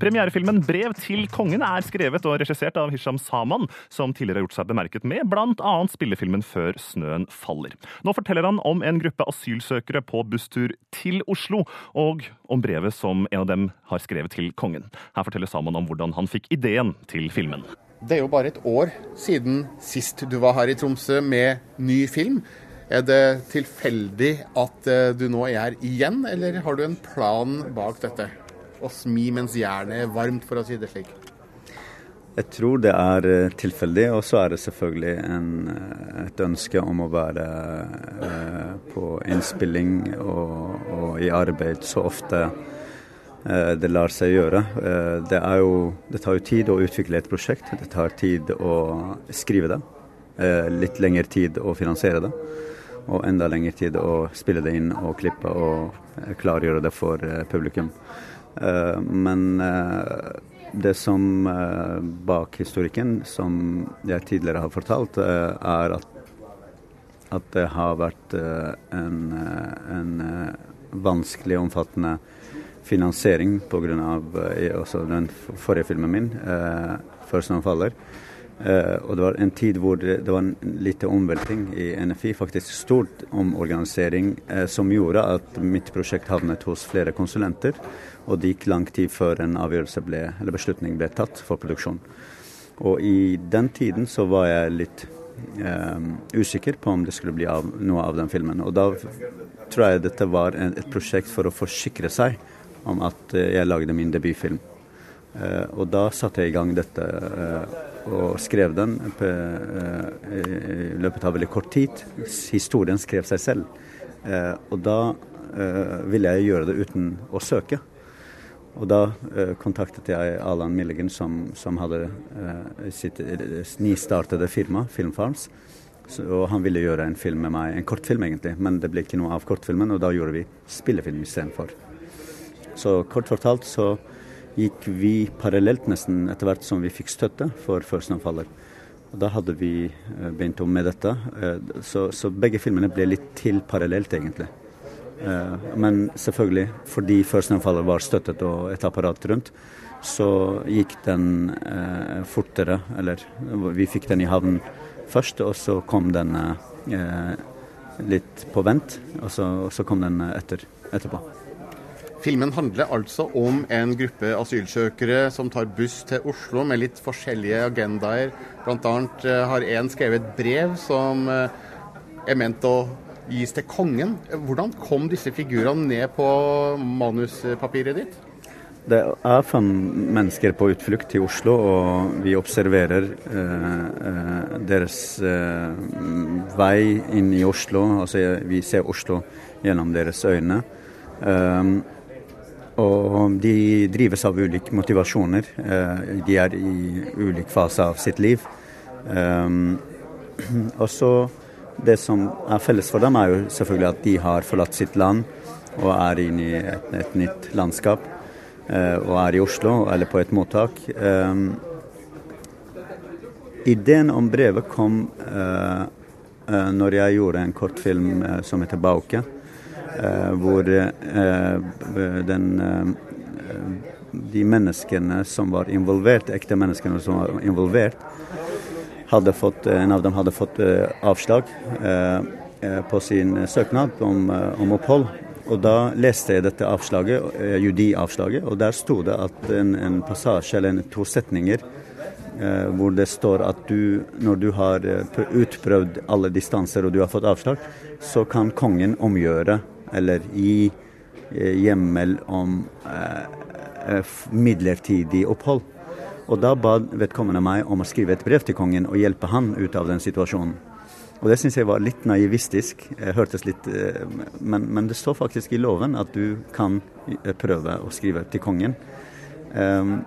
Premierefilmen 'Brev til kongen' er skrevet og regissert av Hisham Saman, som tidligere har gjort seg bemerket med bl.a. spillefilmen 'Før snøen faller'. Nå forteller han om en gruppe asylsøkere på busstur til Oslo, og om brevet som en av dem har skrevet til kongen. Her forteller Saman om hvordan han fikk ideen til filmen. Det er jo bare et år siden sist du var her i Tromsø med ny film. Er det tilfeldig at eh, du nå er her igjen, eller har du en plan bak dette? Å smi mens jernet er varmt, for å si det slik. Jeg tror det er eh, tilfeldig, og så er det selvfølgelig en, eh, et ønske om å være eh, på innspilling og, og, i arbeid så ofte det lar seg gjøre. Eh, det, jo, det, tar jo tid å utvikle et prosjekt. Det tar tid å skrive det. Eh, litt lengre tid å finansiere det. Og enda lengre tid å spille det inn og klippe og klargjøre det for publikum. Men det som bak historikken, som jeg tidligere har fortalt, er at, at det har vært en, en vanskelig og omfattende finansiering pga. Eh, den forrige filmen min, eh, 'Før snøen faller'. Eh, og det var en tid hvor det, det var en lite omvelting i NFI, faktisk stort omorganisering, eh, som gjorde at mitt prosjekt havnet hos flere konsulenter. Og det gikk lang tid før en avgjørelse ble, eller beslutning ble tatt for produksjon. Og i den tiden så var jeg litt eh, usikker på om det skulle bli av, noe av den filmen. Og da tror jeg dette var en, et prosjekt for å forsikre seg om at eh, jeg lagde min debutfilm. Eh, og da satte jeg i gang dette eh, og skrev den i løpet av veldig kort tid. Historien skrev seg selv. Og da ville jeg gjøre det uten å søke. Og da eh, kontaktet jeg Alan Milligan, som, som hadde eh, sitt nystartede firma, Filmfarms. Og han ville gjøre en film med meg, en kortfilm egentlig, men det ble ikke noe av kortfilmen, og da gjorde vi spillefilm istedenfor. Så kort fortalt så gikk vi parallelt nesten etter hvert som vi fikk støtte for Førstenavfaller. Og Da hadde vi eh, begynt om med dette. Eh, så, så, begge filmene ble litt til parallelt, egentlig. Eh, men selvfølgelig, fordi Førstenavfaller var støttet og et apparat rundt, så gikk den fortere. Eller vi fikk den i havn først, og så kom den litt på vent. Og så, og så kom den etter, etterpå. Filmen handler altså om en gruppe asylsøkere som tar buss til Oslo med litt forskjellige agendaer. Bl.a. Eh, har én skrevet et brev som eh, er ment å gis til kongen. Hvordan kom disse figurene ned på manuspapiret ditt? Det er fem mennesker på utflukt til Oslo, og vi observerer eh, eh, deres eh, vei inn i Oslo. Altså, vi ser Oslo gjennom deres øyne. Um, og de drives av ulike motivasjoner. Eh, de er i ulik fase av sitt liv. Um, og så Det som er felles for dem, er jo selvfølgelig at de har forlatt sitt land og er inne i et, et nytt landskap. Eh, og er i Oslo eller på et mottak. Ideen om brevet kom når jeg gjorde en kortfilm som heter 'Bauke'. Eh, hvor eh, den eh, de menneskene som var involvert, ekte menneskene som var involvert, hadde fått, en av dem hadde fått avslag. eh, på sin søknad om, om opphold. Og da leste jeg dette avslaget, judi-avslaget, og der sto det at en, en passasje, eller en, to setninger, eh, hvor det står at du, når du har utprøvd alle distanser og du har fått avslag, så kan kongen omgjøre eller gi eh, hjemmel om eh, eh, midlertidig opphold. Og da ba vedkommende meg om å skrive et brev til kongen og hjelpe han ut av den situasjonen. Og det syns jeg var litt naivistisk. Hørtes litt, men, men det står faktisk i loven at du kan prøve å skrive til kongen. Um,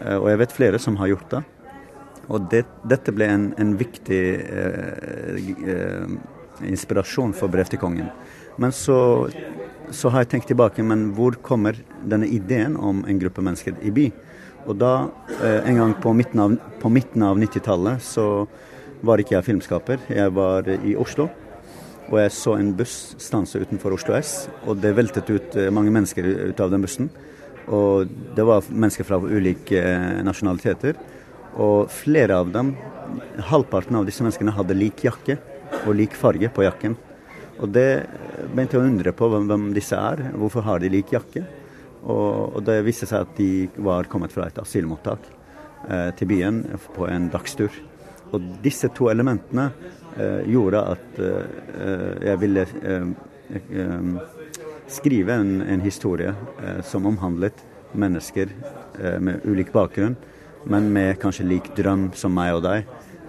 og jeg vet flere som har gjort det. Og det, dette ble en, en viktig uh, eh, inspirasjon for brev til kongen. Men så, så har jeg tenkt tilbake, men hvor kommer denne ideen om en gruppe mennesker i by? Og da, eh, en gang på midten av, på midten av 90-tallet, så var ikke jeg filmskaper. Jeg var i Oslo. Og jeg så en buss stanse utenfor Oslo S, og det veltet ut eh, mange mennesker ut av den bussen. Og det var mennesker fra ulike eh, nasjonaliteter. Og flere av dem, halvparten av disse menneskene, hadde lik jakke og lik farge på jakken. Og det begynte jeg å undre på hvem, hvem disse er. Hvorfor har de lik jakke? Og, og det viste seg at de var kommet fra et asylmottak eh, til byen på en dagstur. Og disse to elementene eh, gjorde at eh, jeg ville eh, eh, skrive en, en historie eh, som omhandlet mennesker med ulik bakgrunn, men med kanskje lik drøm som meg og deg,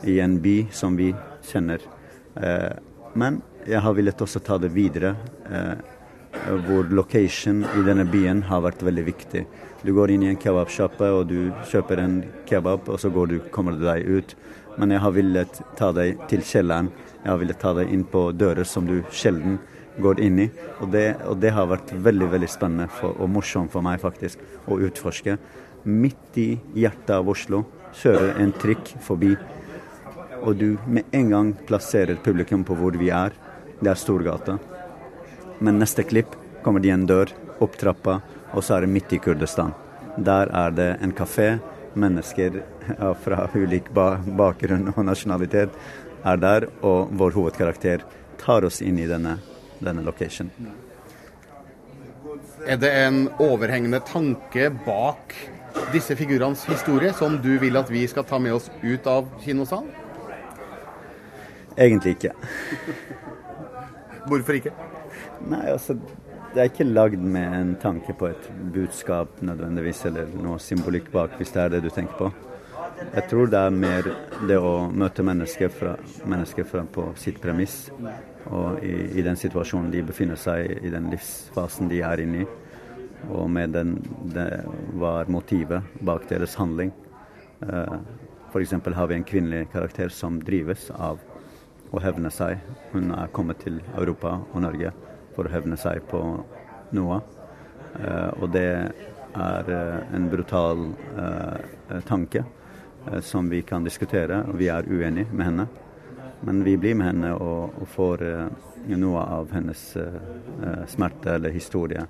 i en by som vi kjenner. Eh, men jeg har villet også ta det videre, eh, hvor location i denne byen har vært veldig viktig. Du går inn i en kebabsjappe og du kjøper en kebab, og så du, kommer du deg ut. Men jeg har villet ta deg til kjelleren. Jeg har villet ta deg inn på dører som du sjelden går inn i. Og det, og det har vært veldig veldig spennende for, og morsomt for meg faktisk å utforske. Midt i hjertet av Oslo kjører en trikk forbi, og du med en gang plasserer publikum på hvor vi er. Det er Storgata. Men neste klipp kommer det i en dør, opp trappa, og så er det midt i Kurdistan. Der er det en kafé. Mennesker fra ulik bakgrunn og nasjonalitet er der, og vår hovedkarakter tar oss inn i denne, denne location. Er det en overhengende tanke bak disse figurenes historie som du vil at vi skal ta med oss ut av kinosalen? Egentlig ikke. Hvorfor ikke? Nei, altså det er ikke lagd med en tanke på et budskap nødvendigvis, eller noe symbolikk bak, hvis det er det du tenker på. Jeg tror det er mer det å møte mennesker, fra, mennesker fra, på sitt premiss, og i, i, den situasjonen de befinner seg i, i den livsfasen de er inne i. Og med den, det var motivet bak deres handling. Uh, F.eks. har vi en kvinnelig karakter som drives av å hevne seg. Hun er kommet til Europa og Norge for å hevne seg på noe. Uh, og det er uh, en brutal uh, tanke som vi kan diskutere, og vi er uenige med henne. Men vi blir med henne og, og får noe av hennes smerte eller historie,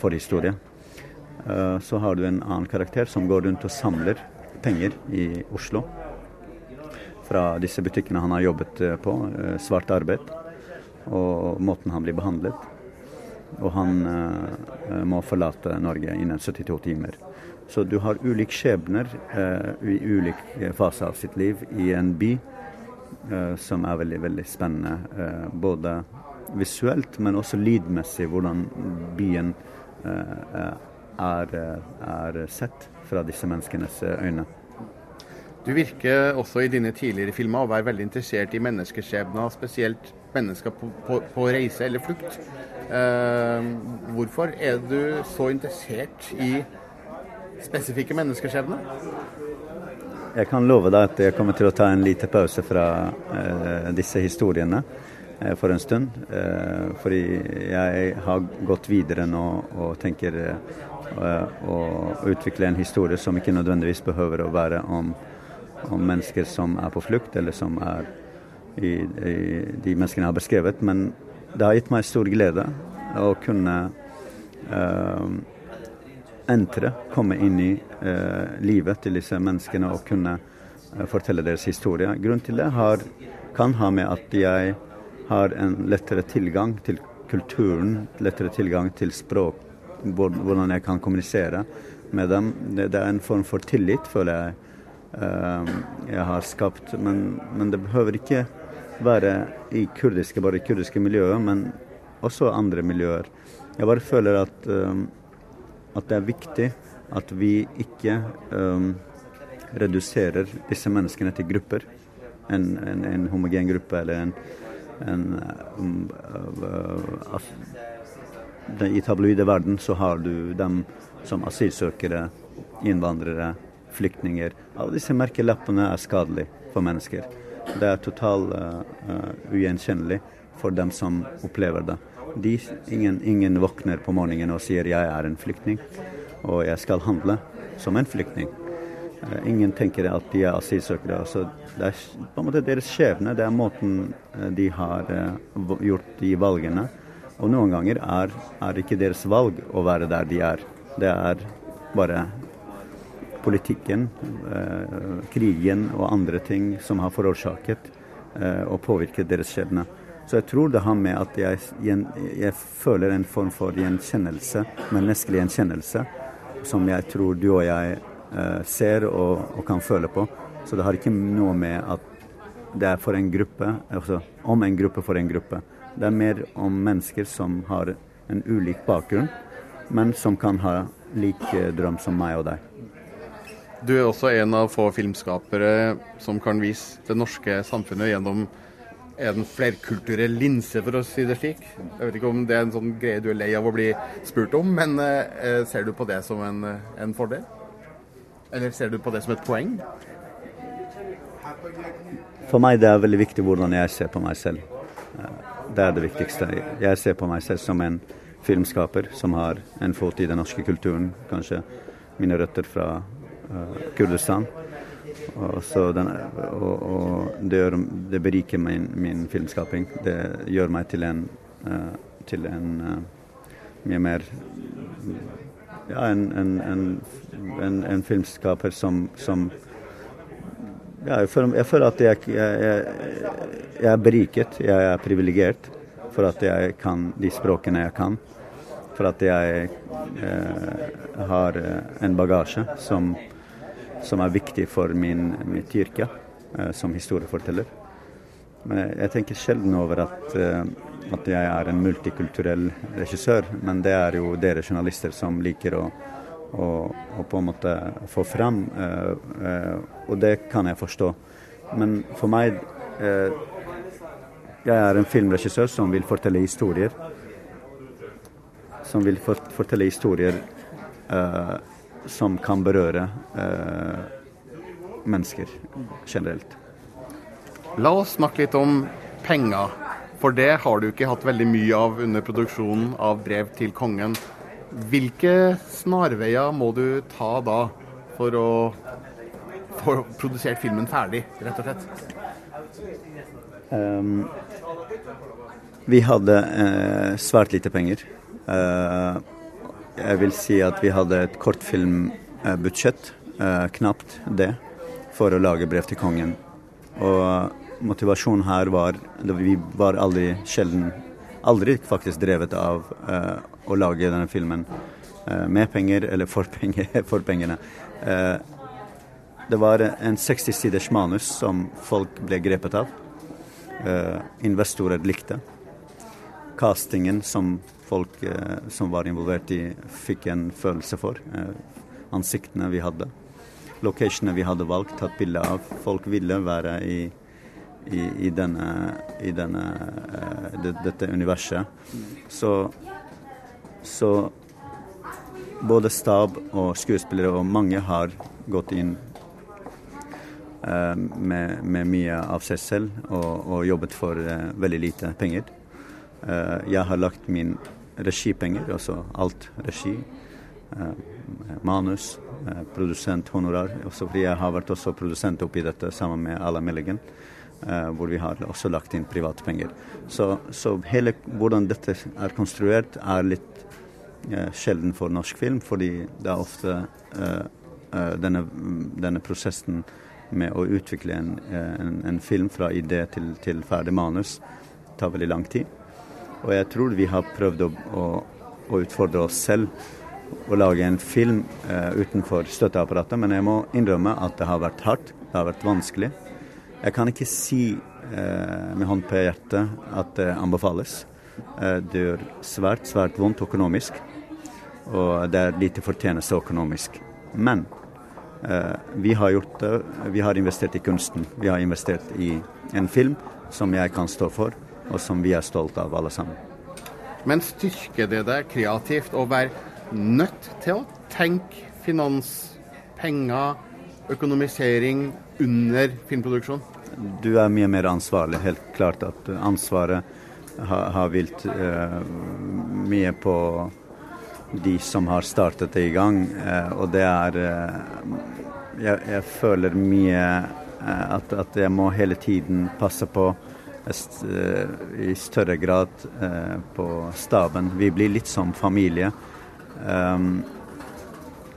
forhistorie. så har du en annen karakter som går rundt og samler penger i Oslo. Fra disse butikkene han har jobbet på, svart arbeid og måten han blir behandlet. Og han uh, må forlate Norge innen 72 timer. Så du har ulike skjebner i ulik fase av sitt liv i en by som er veldig, veldig spennende. både visuelt, men også lydmessig, hvordan byen er, er sett fra disse menneskenes øyne. Du virker også i dine tidligere filmer å være veldig interessert i menneskeskjebner, spesielt mennesker på, på, på reise eller flukt. Eh, hvorfor er du så interessert i spesifikke menneskeskjebner? Jeg kan love deg at jeg kommer til å ta en liten pause fra eh, disse historiene eh, for en stund. fordi jeg har gått videre nå og tenker å utvikle en historie som ikke nødvendigvis behøver å være om, om mennesker som er på flukt, eller som er i, i, de menneskene jeg har beskrevet. Men det har gitt meg stor glede å kunne uh, entre, komme inn i uh, livet til disse menneskene og kunne uh, fortelle deres historie. Grunnen til det har, kan ha med at jeg har en lettere tilgang til kulturen, lettere tilgang til språk, hvordan jeg kan kommunisere med dem. Det, det er en form for tillit, føler jeg, jeg har skapt. Men, men, det behøver ikke være i kurdiske, bare i kurdiske miljøer, men også andre miljøer. Jeg bare føler at, um, at det er viktig at vi ikke um, reduserer disse menneskene til grupper. En, en, en homogen gruppe eller en, en um, uh, uh, I tabloide verden så har du dem som asylsøkere, innvandrere, flyktninger. Alle disse merkelappene er skadelige for mennesker. Det er totalt uh, uh, ugjenkjennelig for dem som opplever det. De, ingen, ingen våkner på morgenen og sier 'jeg er en flyktning', og 'jeg skal handle som en flyktning'. Uh, ingen tenker at de er asylsøkere. Altså, det er på en måte deres skjebne. Det er måten de har gjort de valgene. Og noen ganger er, er ikke deres valg å være der de er. Det er bare politikken, eh, krigen og andre ting som har forårsaket eh, og påvirket deres skjebne. Så jeg tror det har med at jeg, jeg føler en form for gjenkjennelse, menneskelig gjenkjennelse, som jeg tror du og jeg eh, ser og, og, kan føle på. Så det har ikke noe med at det er for en gruppe, altså om en gruppe for en gruppe. Det er mer om mennesker som har en ulik bakgrunn, men som kan ha lik drøm som meg og deg. Du er også en av få filmskapere som kan vise det norske samfunnet gjennom en flerkulturell linse, for å si det slik. Jeg vet ikke om det er en sånn greie du er lei av å bli spurt om, men eh, ser du på det som en, en, fordel? Eller ser du på det som et poeng? For meg det er veldig viktig hvordan jeg ser på meg selv. Eh, det er det viktigste. Jeg ser på meg selv som en filmskaper som har en fot i den norske kulturen, kanskje mine røtter fra Eh, Kurdistan. Og, den, og, og det, gjør, det, beriker min, min, filmskaping. Det gjør meg til en, uh, til en uh, mye mer Ja, en, en, en filmskaper som, som ja, jeg, føler, jeg, føler, at jeg, jeg, jeg er beriket, jeg er privilegert for at jeg kan de språkene jeg kan. For at jeg eh, har en bagasje som som er viktig for min, mitt yrke eh, som historieforteller. Men jeg, tenker sjelden over at, eh, at, jeg er en multikulturell regissør, men det er jo dere journalister som liker å, å, å på en måte få fram, eh, og det kan jeg forstå. Men for meg Jeg er en filmregissør som vil fortelle historier. Som vil fortelle historier som kan berøre eh, mennesker generelt. La oss snakke litt om penger. For det har du ikke hatt veldig mye av under produksjonen av 'Brev til kongen'. Hvilke snarveier må du ta da for å få produsert filmen ferdig, rett og slett? Um, vi hadde eh, svært lite penger. Uh, jeg vil si at vi hadde et kortfilmbudsjett, eh, knapt det, for å lage 'Brev til kongen'. Og motivasjonen her var Vi var aldri sjelden Aldri faktisk drevet av eh, å lage denne filmen eh, med penger eller for, penger, for pengene. Det var en 60 siders manus som folk ble grepet av. Investorer likte. Castingen som folk eh, som var involvert i, fikk en følelse for. Eh, ansiktene vi hadde. Locationene vi hadde valgt, tatt bilde av. Folk ville være i, i, i denne, i denne eh, det, dette universet. Så, så både stab og skuespillere og mange har gått inn med, med, mye av seg selv og, og jobbet for veldig lite penger. jeg har lagt min regipenger, altså alt regi. Eh, manus, eh, produsenthonorar. Også jeg har vært også produsent oppi dette sammen med Ala Milligan. Eh, hvor vi har også lagt inn private penger. Så, så hele hvordan dette er konstruert, er litt eh, sjelden for norsk film, fordi det er ofte eh, denne, denne, prosessen med å utvikle en, en, en film fra idé til, til ferdig manus tar veldig lang tid. Og jeg tror vi har prøvd å, å, å utfordre oss selv å lage en film eh, utenfor støtteapparatet, men jeg må innrømme at det har vært hardt, det har vært vanskelig. Jeg kan ikke si eh, med hånd på hjertet at det anbefales. Eh, det gjør svært, svært vondt økonomisk, og det er lite fortjeneste økonomisk. Men eh, vi har gjort det, vi har investert i kunsten. Vi har investert i en film som jeg kan stå for, og som vi er stolt av alle sammen. Men styrker det deg kreativt å være nødt til å tenke finans, penger, økonomisering under filmproduksjon? Du er mye mer ansvarlig. Helt klart at ansvaret har, har vilt uh, mye på de som har startet det i gang. Uh, og det er uh, jeg, jeg, føler mye eh, at, at, jeg må hele tiden passe på eh, i større grad eh, på staben. Vi blir litt som familie. Um,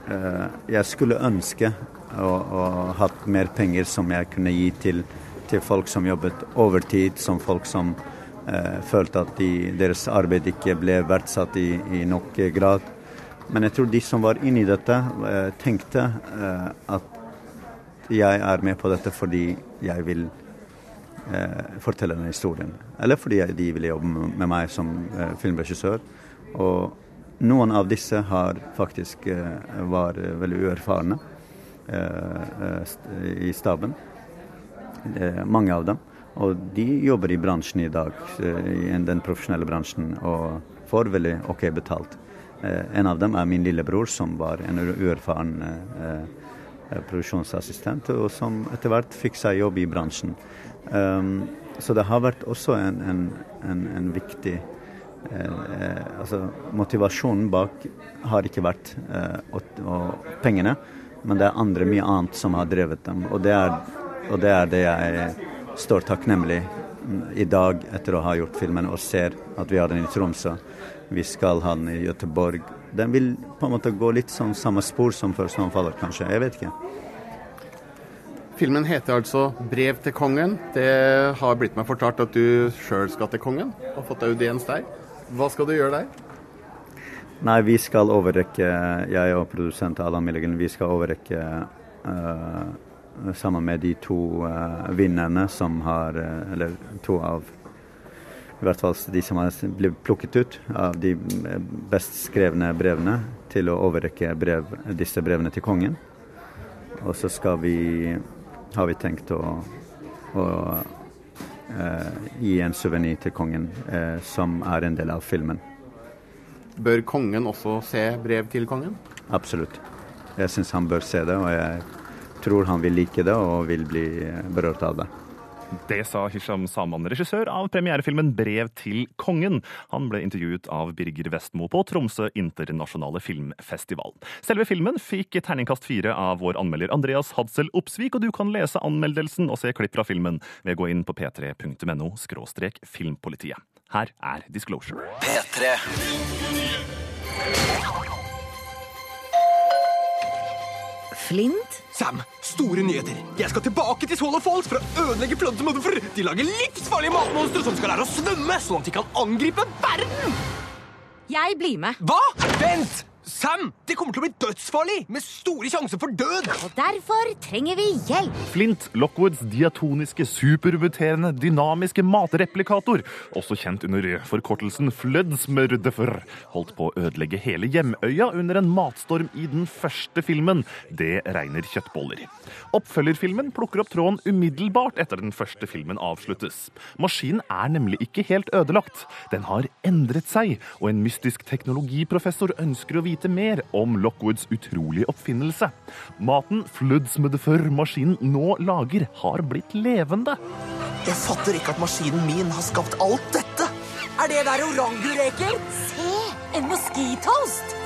uh, jeg skulle ønske å, å hatt mer penger som jeg kunne gi til, til folk som jobbet overtid, som folk som eh, følte at de, deres arbeid ikke ble verdsatt i, i, nok grad. Men jeg tror de som var inne i dette, tenkte at jeg er med på dette fordi jeg vil fortelle denne historien. Eller fordi de ville jobbe med meg som filmregissør. Og noen av disse har faktisk eh, var veldig uerfarne eh, i staben. Mange av dem. Og de jobber i bransjen i dag, i den profesjonelle bransjen, og får veldig OK betalt. En av dem er min lillebror, som var en uerfaren produksjonsassistent, og som etter hvert fikk seg jobb i bransjen. Så det har vært også en, en, en, en viktig eh, altså, Motivasjonen bak har ikke vært eh, og, og pengene, men det er andre mye annet som har drevet dem. Og det er, og det, er det jeg står takknemlig i dag etter å ha gjort filmen og ser at vi har den i Tromsø. Vi skal ha den i Göteborg. Den vil på en måte gå litt sånn samme spor som før Snøfaller, kanskje. Jeg vet ikke. Filmen heter altså 'Brev til kongen'. Det har blitt meg fortalt at du sjøl skal til kongen og fått audiens der. Hva skal du gjøre der? Nei, vi skal overrekke, jeg og produsent Adam Milligan, vi skal overrekke uh, sammen med de to uh, vinnerne som har uh, Eller to av i hvert fall de som har blitt plukket ut av de best skrevne brevene, til å overrekke brev, disse brevene til kongen. Og så skal vi, har vi tenkt å, å Eh, gi en suvenir til kongen, eh, som er en del av filmen. Bør kongen også se brev til kongen? Absolutt. Jeg syns han bør se det, og jeg tror han vil like det og vil bli berørt av det. Det sa Hisham Saman, regissør av premierefilmen 'Brev til kongen'. Han ble intervjuet av Birger Vestmo på Tromsø internasjonale filmfestival. Selve filmen fikk terningkast fire av vår anmelder Andreas Hadsel Opsvik, og du kan lese anmeldelsen og se klipp fra filmen ved å gå inn på p3.no filmpolitiet. Her er Disclosure. P3. Flint? Sam, store nyheter. Jeg skal tilbake til Swallow Falls for å ødelegge Pluntermotherfer. De lager livsfarlige matmonstre som skal lære å svømme, sånn at de kan angripe verden. Jeg blir med. Hva? Vent! Sam, det kommer til å bli dødsfarlig, med store sjanser for død. Og derfor trenger vi hjelp. Flint, Lockwoods diatoniske, supermuterende, dynamiske matreplikator, også kjent under forkortelsen Flødsmørdefør, holdt på å ødelegge hele hjemøya under en matstorm i den første filmen. Det regner kjøttboller. Oppfølgerfilmen plukker opp tråden umiddelbart etter den første filmen avsluttes. Maskinen er nemlig ikke helt ødelagt. Den har endret seg, og en mystisk teknologiprofessor ønsker å vite vite mer om Lockwoods utrolige oppfinnelse. Maten Floodsmuddefer-maskinen nå lager, har blitt levende. Jeg fatter ikke at maskinen min har skapt alt dette. Er det der orangureker? Se! En moskitoast!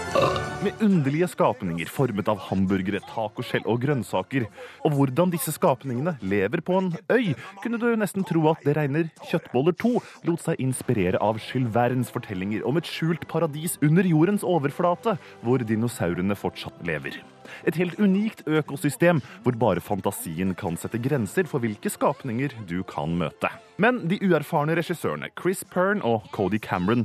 Med underlige skapninger formet av hamburgere, tacoskjell og grønnsaker. Og hvordan disse skapningene lever på en øy, kunne du nesten tro at Det regner kjøttboller 2 lot seg inspirere av Jules fortellinger om et skjult paradis under jordens overflate, hvor dinosaurene fortsatt lever. Et helt unikt økosystem hvor bare fantasien kan sette grenser for hvilke skapninger du kan møte. Men de uerfarne regissørene Chris Pern og Cody Cameron,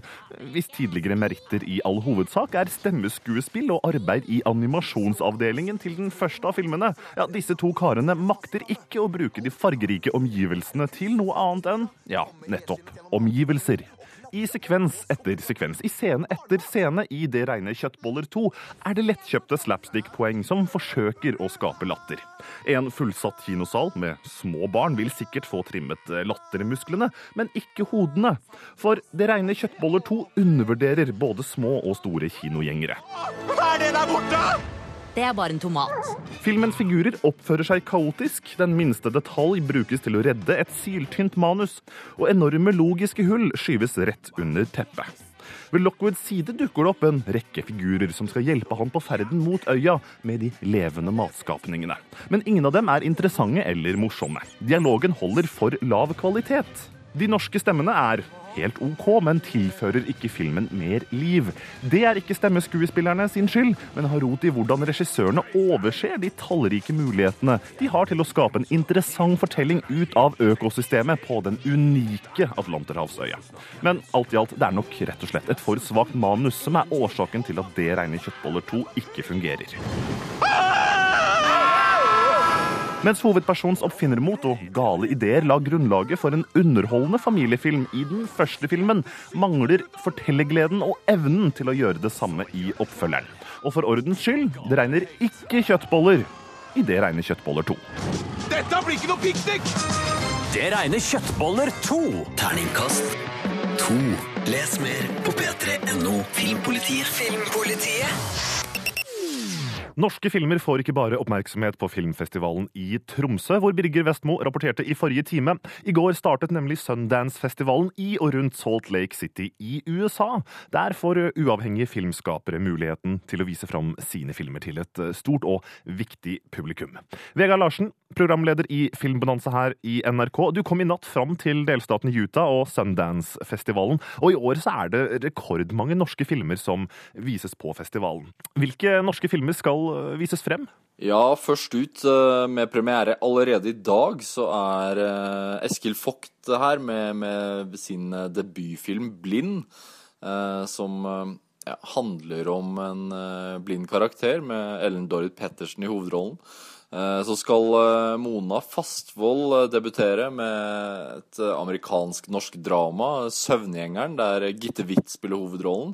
hvis tidligere meritter i all hovedsak er stemmeskuespill og arbeid i animasjonsavdelingen til den første av filmene, ja, disse to karene makter ikke å bruke de fargerike omgivelsene til noe annet enn, ja, nettopp, omgivelser. I sekvens etter sekvens, i scene etter scene i Det regner kjøttboller 2 er det lettkjøpte slapstick-poeng som forsøker å skape latter. En fullsatt kinosal med små barn vil sikkert få trimmet eh, lattermusklene, men ikke hodene. For Det regner kjøttboller 2 undervurderer både små og store kinogjengere. Hva er det der borte? Det er bare en tomat. Filmens figurer oppfører seg kaotisk. Den minste detalj brukes til å redde et syltynt manus, og enorme logiske hull skyves rett under teppet. Ved Lockwoods side dukker det opp en rekke figurer som skal hjelpe han på ferden mot øya med de levende matskapningene. Men ingen av dem er interessante eller morsomme. Dialogen holder for lav kvalitet. De norske stemmene er helt OK, men tilfører ikke filmen mer liv. Det er ikke stemmeskuespillerne sin skyld, men har rot i hvordan regissørene overser de tallrike mulighetene de har til å skape en interessant fortelling ut av økosystemet på den unike Atlanterhavsøya. Men alt i alt, det er nok rett og slett et for svakt manus som er årsaken til at Det regner kjøttboller 2 ikke fungerer. Mens hovedpersons oppfinnermot og gale ideer la grunnlaget for en underholdende familiefilm i den første filmen, mangler fortellergleden og evnen til å gjøre det samme i oppfølgeren. Og for ordens skyld, det regner ikke kjøttboller i Det regner kjøttboller 2. Dette blir ikke noe piknik! Det regner kjøttboller 2. Terningkast 2. Les mer på p3.no Filmpolitiet. Filmpolitiet. Norske filmer får ikke bare oppmerksomhet på filmfestivalen i Tromsø, hvor Birger Vestmo rapporterte i forrige time. I går startet nemlig Sundance-festivalen i og rundt Salt Lake City i USA. Der får uavhengige filmskapere muligheten til å vise fram sine filmer til et stort og viktig publikum. Vegard Larsen, programleder i Filmbonanza her i NRK. Du kom i natt fram til delstaten Utah og Sundance-festivalen, og i år så er det rekordmange norske filmer som vises på festivalen. Hvilke norske filmer skal vises frem? Ja, først ut eh, med premiere allerede i dag, så er eh, Eskil Vogt her med, med sin eh, debutfilm 'Blind', som ja, handler om en blind karakter med Ellen Dorrit Pettersen i hovedrollen. Så skal Mona Fastvold debutere med et amerikansk-norsk drama, 'Søvngjengeren', der Gitte Witt spiller hovedrollen.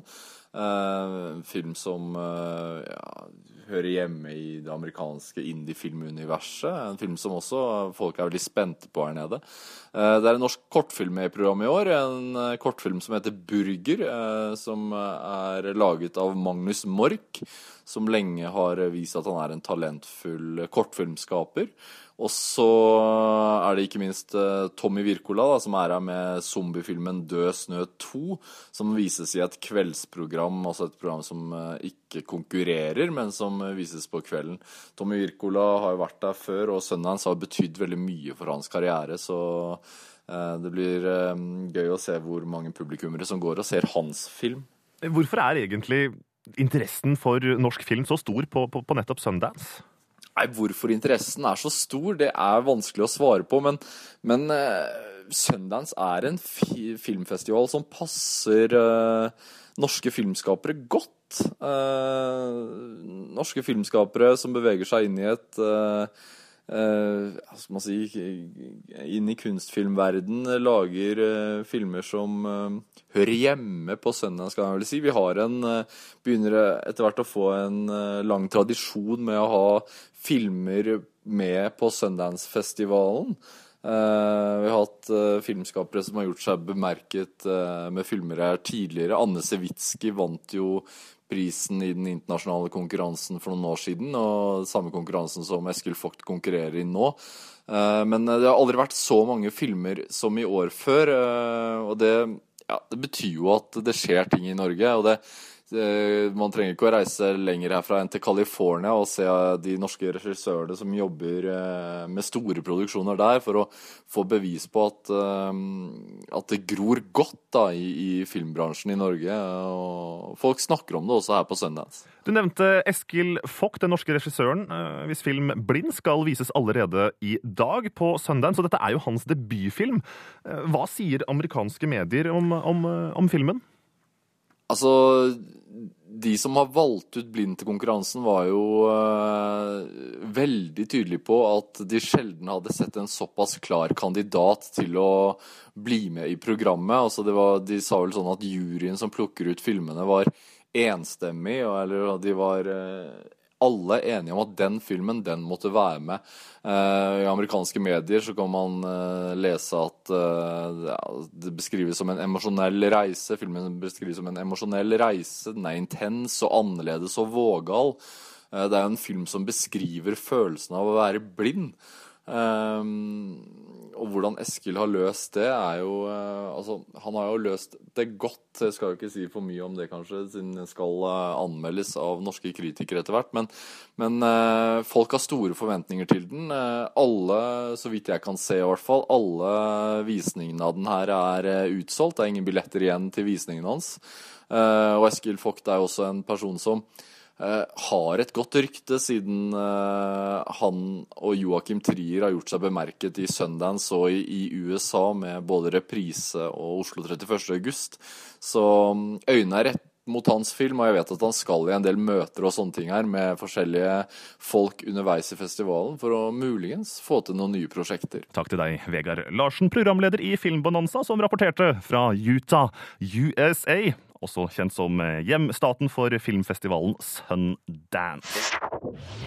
En film som ja, hører hjemme i det amerikanske indie-filmuniverset. En film som også folk er veldig spente på her nede. Det er en norsk kortfilm i programmet i år. En kortfilm som heter 'Burger', som er laget av Magnus Mork, som lenge har vist at han er en talentfull kortfilmskaper. Og så er det ikke minst Tommy Wirkola, som er her med zombiefilmen 'Død snø 2', som vises i et kveldsprogram, altså et program som ikke konkurrerer, men som vises på kvelden. Tommy Wirkola har jo vært der før, og sønnen hans har betydd veldig mye for hans karriere, så det blir gøy å se hvor mange publikummere som går og ser hans film. Hvorfor er egentlig interessen for norsk film så stor på, på, på nettopp Sundance? Nei, Hvorfor interessen er så stor, det er vanskelig å svare på. Men, men uh, Sundance er en fi filmfestival som passer uh, norske filmskapere godt. Uh, norske filmskapere som beveger seg inn i et hva skal man si inn i kunstfilmverden, lager filmer som hører hjemme på Sundance, skal jeg vel si. Vi har en, begynner etter hvert å få en lang tradisjon med å ha filmer med på Sundance-festivalen. Uh, vi har hatt uh, filmskapere som har gjort seg bemerket uh, med filmer her tidligere. Anne Sewitsky vant jo prisen i den internasjonale konkurransen for noen år siden, og samme konkurransen som Eskil Vogt konkurrerer i nå. men det har aldri vært så mange filmer som i år før, og det, ja, det betyr jo at det skjer ting i Norge. og det, man trenger ikke å reise lenger herfra enn til California og se de norske regissørene som jobber eh, med store produksjoner der, for å få bevis på at, eh, at det gror godt da, i, i, filmbransjen i Norge. Og folk snakker om det også her på Sundance. Du nevnte Eskil Fock, den norske regissøren, eh, hvis film 'Blind' skal vises allerede i dag på Sundance. Og dette er jo hans debutfilm. Hva sier amerikanske medier om, om, om filmen? Altså, de som har valgt ut blind til konkurransen, var jo uh, veldig tydelige på at de sjelden hadde sett en såpass klar kandidat til å bli med i programmet. Altså, var, de sa vel sånn at juryen som plukker ut filmene, var enstemmig, eller de var uh, alle enige om at den filmen, den måtte være med. Uh, I amerikanske medier så kan man uh, lese at uh, det beskrives som en emosjonell reise. Filmen beskrives som en emosjonell reise. Den er intens og annerledes og vågal. det er en film som beskriver følelsen av å være blind. Um, og hvordan Eskil har løst det, er jo uh, Altså, han har jo løst det godt. Jeg skal jo ikke si for mye om det, kanskje, siden det skal uh, anmeldes av norske kritikere etter hvert. Men, men uh, folk har store forventninger til den. alle, så vidt jeg kan se i hvert fall, alle visningene av den her er utsolgt. Det er ingen billetter igjen til visningen hans. og Eskil Vogt er jo også en person som Eh, har et godt rykte, siden eh, han og Joakim Trier har gjort seg bemerket i Sundance og i, i USA med både reprise og Oslo 31. august. Så mm, øynene er rett mot hans film, og jeg vet at han skal i en del møter og sånne ting her med forskjellige folk underveis i festivalen for å muligens få til noen nye prosjekter. Takk til deg, Vegard Larsen, programleder i Filmbonanza, som rapporterte fra Utah, USA også kjent som hjemstaten for filmfestivalen Sundance.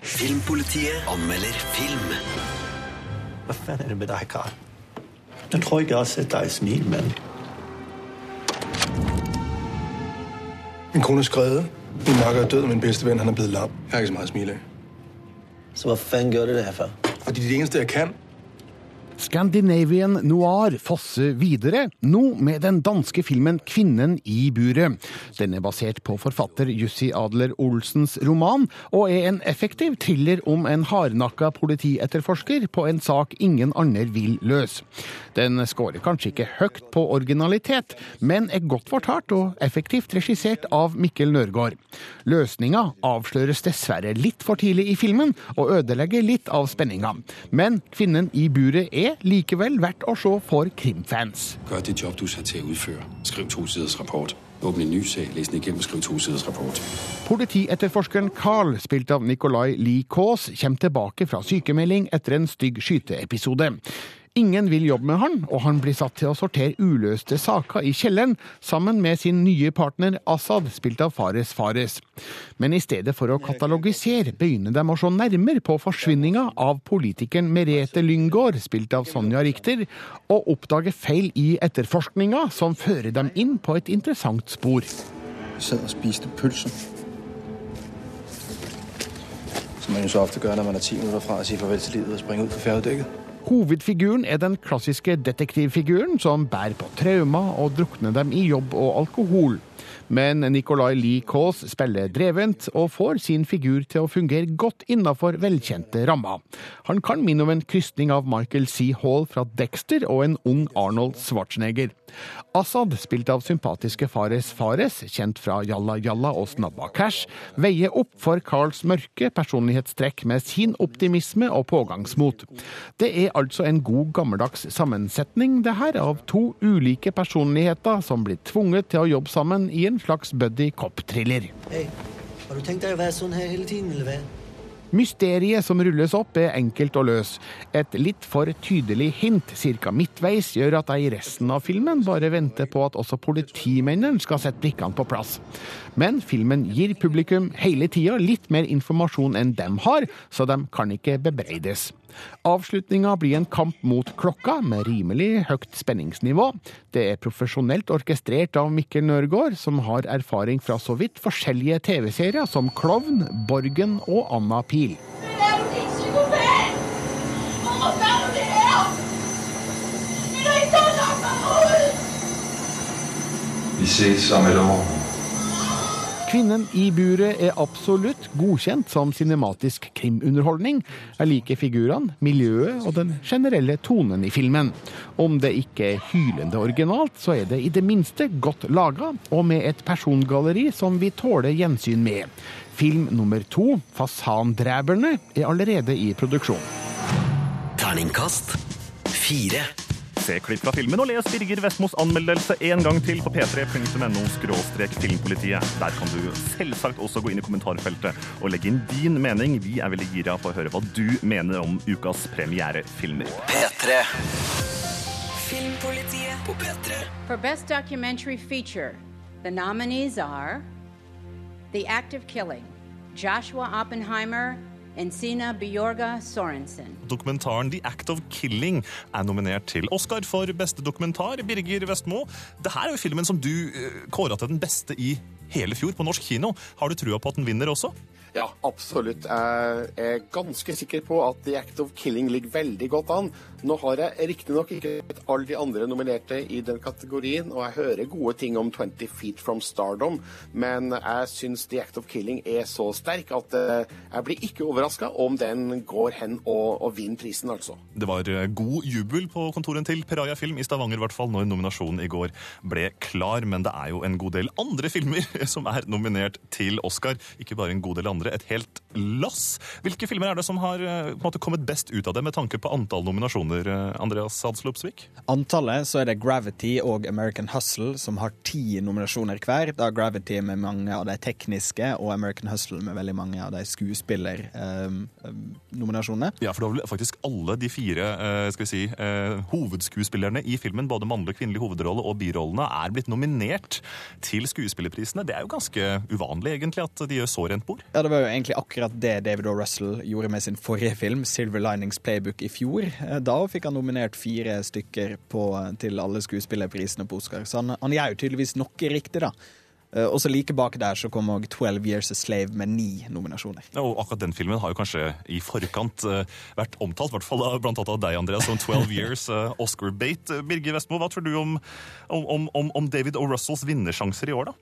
Filmpolitiet anmelder film. Hva faen er det med deg, kar? Jeg tror ikke jeg har sett deg smile, men Min kone er skrevet. Min makker er død, og min bedste ven han er blevet lam. Jeg har ikke så mye å smile af. Så hvad fanden gjør du det her for? Fordi det eneste jeg kan, Scandinavian noir fosser videre, nå med den danske filmen 'Kvinnen i buret'. Den er basert på forfatter Jussi Adler Olsens roman, og er en effektiv thriller om en hardnakka politietterforsker på en sak ingen andre vil løse. Den skårer kanskje ikke høyt på originalitet, men er godt fortalt og effektivt regissert av Mikkel Nørgaard. Løsninga avsløres dessverre litt for tidlig i filmen, og ødelegger litt av spenninga. Men 'Kvinnen i buret' er er likevel verdt å se for krimfans. Gjør det jobb du er til å utføre. Skriv to siders rapport. Åpne en ny sak, les den igjennom skriv to siders rapport. Politietterforskeren Carl, spilt av Nicolai Lee Kaas, kommer tilbake fra sykemelding etter en stygg skyteepisode. Ingen vil jobbe med han, og han blir satt til å sortere uløste saker i kjelleren sammen med sin nye partner Assad, spilt av Fares Fares. Men i stedet for å katalogisere, begynner de å se nærmere på forsvinninga av politikeren Merete Lyngård, spilt av Sonja Richter, og oppdage feil i etterforskninga som fører dem inn på et interessant spor. Jeg satt og spiste pølser. Som man jo så ofte gjør når man er ti minutter fra å si farvel til livet og springe ut på færgedekket. Hovedfiguren er den klassiske detektivfiguren som bærer på traumer og drukner dem i jobb og alkohol. Men Nicolai Lee Kaas spiller drevent og får sin figur til å fungere godt innafor velkjente rammer. Han kan minne om en krysning av Michael C. Hall fra Dexter og en ung Arnold Schwarzenegger. Assad, spilt av sympatiske Fares Fares, kjent fra Jalla Jalla og Snabba Cash, veier opp for Carls mørke personlighetstrekk med sin optimisme og pågangsmot. Det er altså en god gammeldags sammensetning, det her, av to ulike personligheter som blir tvunget til å jobbe sammen i en slags buddy cop-thriller. Hey, har du tenkt deg å være sånn her hele tiden, eller hva? Mysteriet som rulles opp, er enkelt å løse. Et litt for tydelig hint ca. midtveis gjør at jeg i resten av filmen bare venter på at også politimennene skal sette brikkene på plass. Men filmen gir publikum hele tida litt mer informasjon enn dem har, så de kan ikke bebreides. Avslutninga blir en kamp mot klokka, med rimelig høyt spenningsnivå. Det er profesjonelt orkestrert av Mikkel Nørgaard, som har erfaring fra så vidt forskjellige TV-serier som Klovn, Borgen og Anna Pil. Vi ses om et år. Kvinnen i buret er absolutt godkjent som cinematisk krimunderholdning. Jeg liker figurene, miljøet og den generelle tonen i filmen. Om det ikke er hylende originalt, så er det i det minste godt laga, og med et persongalleri som vi tåler gjensyn med. Film nummer to, 'Fasandræberne', er allerede i produksjon. Terningkast fire. Se klipp fra filmen og les Birger Vestmos anmeldelse en gang til på p3.no filmpolitiet. Der kan du selvsagt også gå inn i kommentarfeltet og legge inn din mening. Vi er veldig gira på å høre hva du mener om ukas premierefilmer. P3. Filmpolitiet på P3. For Best Documentary Feature, the nominees are The Act of Killing, Joshua Oppenheimer, Encina Bjorga Sorensen. Dokumentaren The Act of Killing er nominert til Oscar for beste dokumentar. Birger Vestmo, det her er jo filmen som du eh, kåra til den beste i hele fjor på norsk kino. Har du trua på at den vinner også? Ja, absolutt. Jeg er ganske sikker på at The Act of Killing ligger veldig godt an. Nå har jeg riktignok ikke sett alle de andre nominerte i den kategorien, og jeg hører gode ting om 20 Feet From Stardom, men jeg syns The Act of Killing er så sterk at eh, jeg blir ikke overraska om den går hen og, og vinner prisen, altså. Det var eh, god jubel på kontoret til Peraya Film i Stavanger i hvert fall, når nominasjonen i går ble klar, men det er jo en god del andre filmer som er nominert til Oscar. Ikke bare en god del andre, et helt lass. Hvilke filmer er det som har eh, måte kommet best ut av det, med tanke på antall nominasjoner, eh, Andreas Hadslopsvik? Antallet så er det Gravity og American Hustle som har ti nominasjoner hver. Da Gravity med mange av de tekniske, og American Hustle med veldig mange av de skuespillernominasjonene. Ja, for da vil faktisk alle de fire eh, skal vi si, eh, hovedskuespillerne i filmen, både mannlig og kvinnelig hovedrolle og birollene, er blitt nominert til skuespillerprisene. Det er jo ganske uvanlig, egentlig, at de gjør så rent bord. Ja, det var jo egentlig akkurat det David O. Russell gjorde med sin forrige film, 'Silver Linings Playbook', i fjor. Eh, Da fikk han nominert fire stykker på, til alle skuespillerprisene på Oscar, så han, han gjør jo tydeligvis noe riktig, da. Og så like bak der så kom òg 'Twelve Years a Slave' med ni nominasjoner. Ja, Og akkurat den filmen har jo kanskje i forkant uh, vært omtalt, i hvert fall blant annet av deg, Andreas, som 12 Years uh, Oscar-bait. Eh, Birger Vestmo, hva tror du om, om, om, om David O. Russells vinnersjanser i år, da?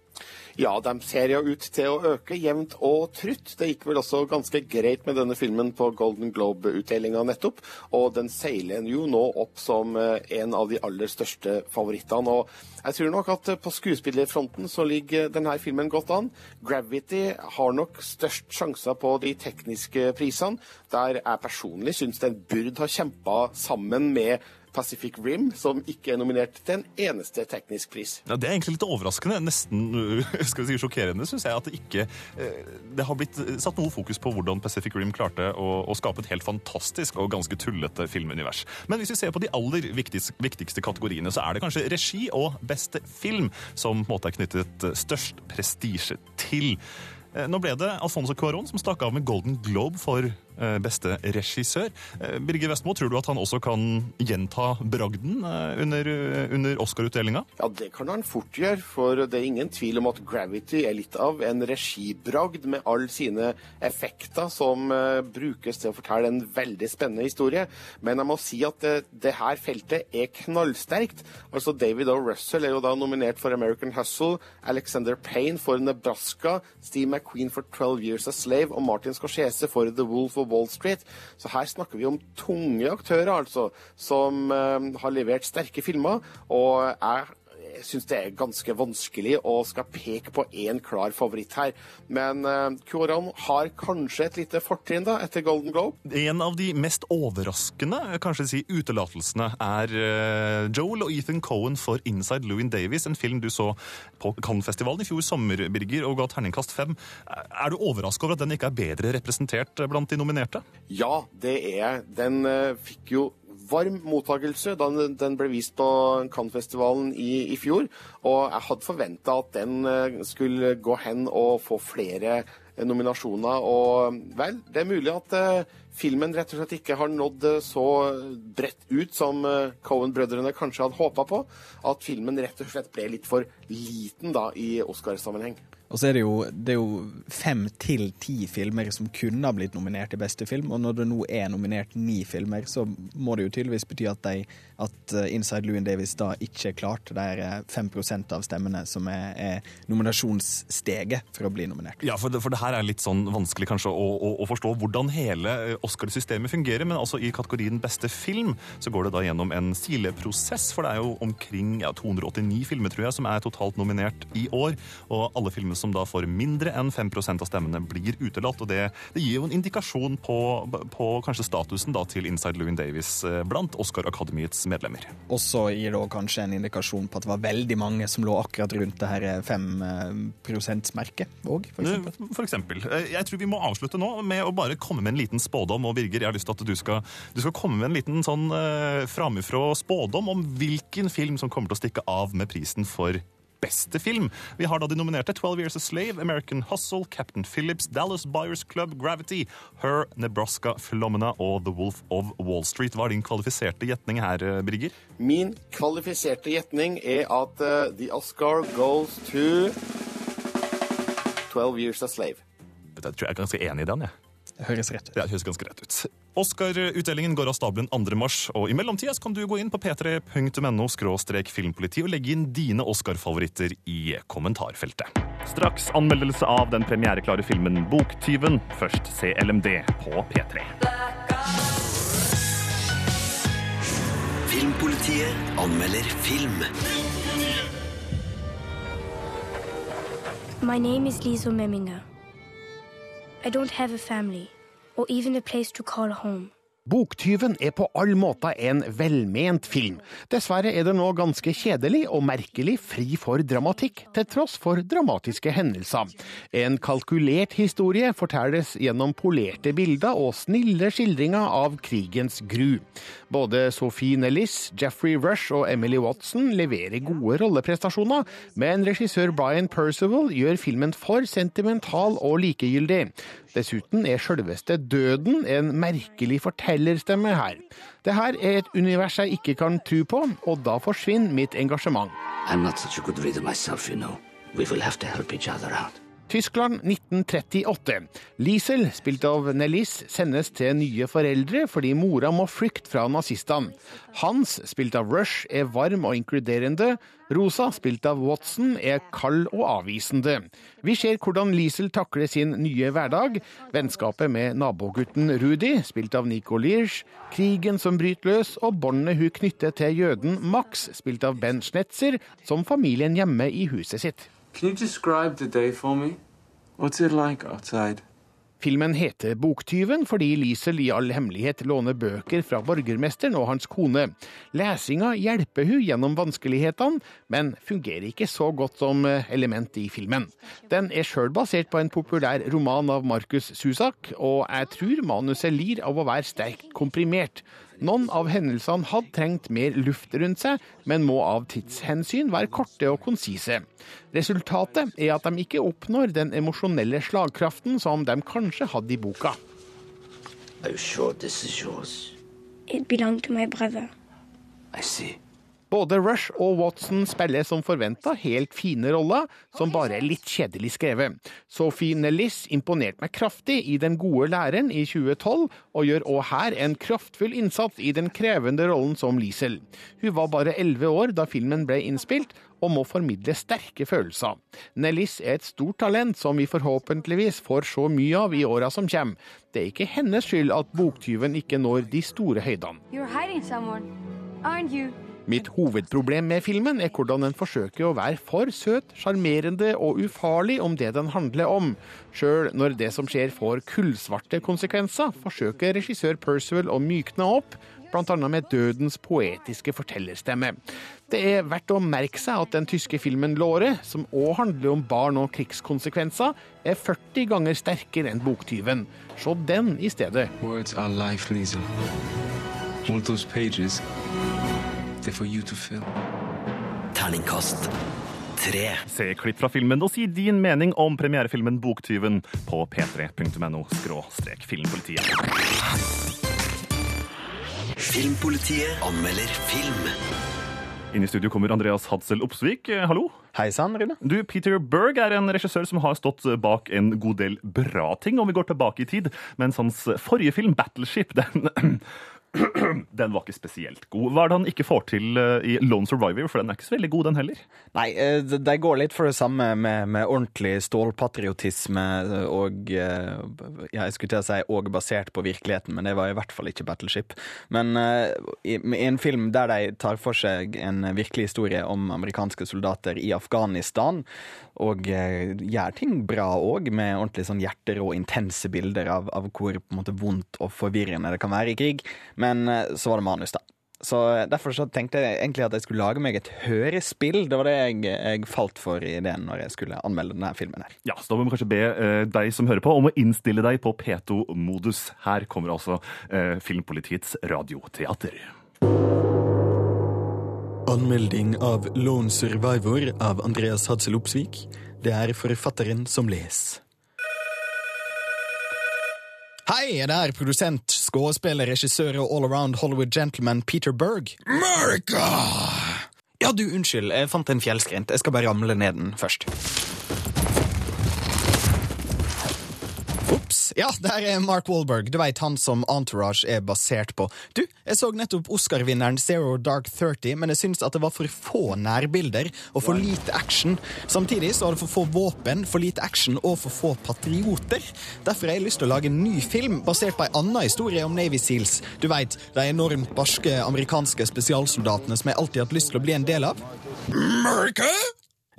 Ja, de ser jo ut til å øke jevnt og trutt. Det gikk vel også ganske greit med denne filmen på Golden Globe-utdelinga nettopp, og den seiler jo nå opp som eh, en av de aller største favorittene. Og jeg tror nok at eh, på skuespillerfronten så ligger denne filmen godt an. Gravity har nok størst sjanser på de tekniske prisene, der jeg personlig syns den burde ha kjempa sammen med Pacific Rim, som ikke er nominert til en eneste teknisk pris. Ja, Det er egentlig litt overraskende, nesten skal vi si, sjokkerende, syns jeg, at det ikke øh, Det har blitt øh, satt noe fokus på hvordan Pacific Rim klarte å, å skape et helt fantastisk og ganske tullete filmunivers. Men hvis vi ser på de aller viktigste, viktigste kategoriene, så er det kanskje regi og beste film som på en måte er knyttet størst prestisje til. Eh, Nå ble det Alfonso Cuarón som stakk av med Golden Globe for eh, beste regissør. Eh, Birger Vestmo, tror du at han også kan gjenta bragden eh, under, eh, under Oscar-utdelinga? Ja, det kan han fort gjøre, for det er ingen tvil om at Gravity er litt av en regibragd med alle sine effekter som eh, brukes til å fortelle en veldig spennende historie. Men jeg må si at det, det her feltet er knallsterkt. Altså David O. Russell er jo da nominert for American Hustle, Alexander Payne for Nebraska, Steve McQueen for 12 Years a Slave og Martin Scorsese for The Wolf of Wall Street. Så her snakker vi om tunge aktører, altså, som eh, har levert sterke filmer. og jeg jeg syns det er ganske vanskelig å skal peke på én klar favoritt her. Men uh, Cuarón har kanskje et lite fortrinn da, etter Golden Globe. En av de mest overraskende kanskje si, utelatelsene er eh, Joel og Ethan Cohen for Inside Louin Davis, en film du så på Cannes-festivalen i fjor sommer, Birger, og ga terningkast fem. Er du overraska over at den ikke er bedre representert blant de nominerte? Ja, det er jeg. Den eh, fikk jo varm mottakelse da den, ble vist på Cannes-festivalen i, i fjor. Og jeg hadde forventa at den eh, skulle gå hen og få flere eh, nominasjoner. Og vel, det er mulig at eh, filmen rett og slett ikke har nådd så bredt ut som eh, Cohen-brødrene kanskje hadde håpa på. At filmen rett og slett ble litt for liten da i Oscarsammenheng. Og så er det jo, det er jo fem til ti filmer som kunne ha blitt nominert til beste film, og når det nå er nominert ni filmer, så må det jo tydeligvis bety at, de, at eh, Inside Louis Davis da ikke er klart. Det er 5% av stemmene som er, er nominasjonssteget for å bli nominert. Ja, for det, for det her er litt sånn vanskelig kanskje å, å, å forstå hvordan hele eh, Oscar-systemet fungerer, men altså i kategorien beste film så går det da gjennom en sileprosess, for det er jo omkring ja, 289 filmer, tror jeg, som er totalt nominert i år, og alle filmer som da får mindre enn 5% av stemmene, blir utelatt. og Det, det gir jo en indikasjon på, på kanskje statusen da til Inside Louin Davis eh, blant Oscar Akademiets medlemmer. Og så gir det kanskje en indikasjon på at det var veldig mange som lå akkurat rundt det her 5 %-merket òg, eksempel. Eh, Jeg tror vi må avslutte nå med å bare komme med en liten spådom. Og Birger, jeg har lyst til at du skal, du skal komme med en liten sånn uh, framifrå spådom om hvilken film som kommer til å stikke av med prisen for beste film. Vi har da de nominerte 12 Years a Slave, American Hustle, Captain Phillips, Dallas Buyers Club, Gravity, Her, Nebraska, Philomena og The Wolf of Wall Street. Hva er din kvalifiserte gjetning her, eh, Birger? Min kvalifiserte gjetning er at uh, the Oscar goes to 12 Years a Slave. Jeg tror jeg er ganske enig i den. jeg. Det høres rett ut. Ja, det høres ganske rett ut. Oscar-utdelingen går av stabelen 2. mars, og i mellomtida kan du gå inn på p3.no filmpoliti og legge inn dine Oscar-favoritter i kommentarfeltet. Straks anmeldelse av den premiereklare filmen Boktyven. Først CLMD på P3. Filmpolitiet anmelder film. My name is Lizo Memminger. I don't have a family, or even a place to call home. Boktyven er på all måte en velment film. Dessverre er det nå ganske kjedelig og merkelig fri for dramatikk, til tross for dramatiske hendelser. En kalkulert historie fortelles gjennom polerte bilder og snille skildringer av krigens gru. Både Sophie Nellis, Jeffrey Rush og Emily Watson leverer gode rolleprestasjoner, men regissør Brian Percival gjør filmen for sentimental og likegyldig. Dessuten er selveste døden en merkelig fortellerstemme her. Det her er et univers jeg ikke kan tro på, og da forsvinner mitt engasjement. I'm not such a good reader myself, you know. We will have to help each other. Tyskland 1938. Liesel, spilt av Nellis, sendes til nye foreldre fordi mora må flykte fra nazistene. Hans, spilt av Rush, er varm og inkluderende. Rosa, spilt av Watson, er kald og avvisende. Vi ser hvordan Liesel takler sin nye hverdag, vennskapet med nabogutten Rudi, spilt av Nico Liersch, krigen som bryter løs, og båndet hun knytter til jøden Max, spilt av Ben Schnetzer, som familien hjemme i huset sitt. Can you describe the day for me? What's it like outside? Filmen heter Boktyven fordi Liesel i all hemmelighet låner bøker fra borgermesteren og hans kone. Lesinga hjelper hun gjennom vanskelighetene, men fungerer ikke så godt som eh, element i filmen. Den er sjøl basert på en populær roman av Markus Susak, og jeg tror manuset lir av å være sterkt komprimert. Noen av hendelsene hadde trengt mer luft rundt seg, men må av tidshensyn være korte og konsise. Resultatet er at de ikke oppnår den emosjonelle slagkraften som de kanskje hadde i boka. Are you sure this is yours? It belonged to my brother. I see. Både Rush og Watson spiller som forventa helt fine roller, som bare er litt kjedelig skrevet. Sophie Nellis imponerte meg kraftig i Den gode læreren i 2012, og gjør òg her en kraftfull innsats i den krevende rollen som Liesel. Hun var bare elleve år da filmen ble innspilt, og må formidle sterke følelser. Nellis er et stort talent som vi forhåpentligvis får så mye av i åra som kommer. Det er ikke hennes skyld at Boktyven ikke når de store høydene. Mitt hovedproblem med filmen er hvordan den forsøker å være for søt, sjarmerende og ufarlig om det den handler om. Sjøl når det som skjer får kullsvarte konsekvenser, forsøker regissør Percival å mykne opp, bl.a. med dødens poetiske fortellerstemme. Det er verdt å merke seg at den tyske filmen 'Låre', som òg handler om barn og krigskonsekvenser, er 40 ganger sterkere enn Boktyven. Se den i stedet. Words are life, Liesel. All those pages, they're for you to fill. Terningkast tre. Se klipp fra filmen og si din mening om premierefilmen Boktyven på p3.no filmpolitiet. Filmpolitiet anmelder film. Inn i studio kommer Andreas Hadsel Opsvik. Eh, Hallo. Hei sann, Rune. Du, Peter Berg er en regissør som har stått bak en god del bra ting, om vi går tilbake i tid. Mens hans forrige film, 'Battleship', den den var ikke spesielt god. Hva er det han ikke får til eh, i Lone Survivor? For den er ikke så veldig god, den heller. Nei, eh, de går litt for det samme med, med ordentlig stålpatriotisme og eh, ja, jeg skulle til å si og basert på virkeligheten, men det var i hvert fall ikke Battleship. Men i, i en film der de tar for seg en virkelig historie om amerikanske soldater i Afghanistan, og gjør ting bra òg, med ordentlig sånn hjerterå, intense bilder av, av hvor på en måte vondt og forvirrende det kan være i krig. Men eh, så var det manus, da. Så eh, Derfor så tenkte jeg egentlig at jeg skulle lage meg et hørespill. Det var det jeg, jeg falt for i ideen når jeg skulle anmelde denne filmen. her. Ja, så Da må vi kanskje be eh, deg som hører på, om å innstille deg på P2-modus. Her kommer altså eh, Filmpolitiets radioteater. Anmelding av Lone Survivor av Andreas Hadsel Opsvik. Det er forfatteren som leser. Hei, det er produsent, skuespiller, regissør og all-around Hollywood gentleman Peter Berg. America! Ja, du, unnskyld, jeg fant en fjellskrent. Jeg skal bare ramle ned den først. Ops. Ja, der er Mark Wahlberg. Du veit han som Entourage er basert på. Du, jeg så nettopp Oscar-vinneren Zero Dark Thirty, men jeg syns at det var for få nærbilder og for lite action. Samtidig så var det for få våpen, for lite action og for få patrioter. Derfor har jeg lyst til å lage en ny film basert på ei anna historie om Navy Seals. Du veit, de enormt barske amerikanske spesialsoldatene som jeg alltid har hatt lyst til å bli en del av. America?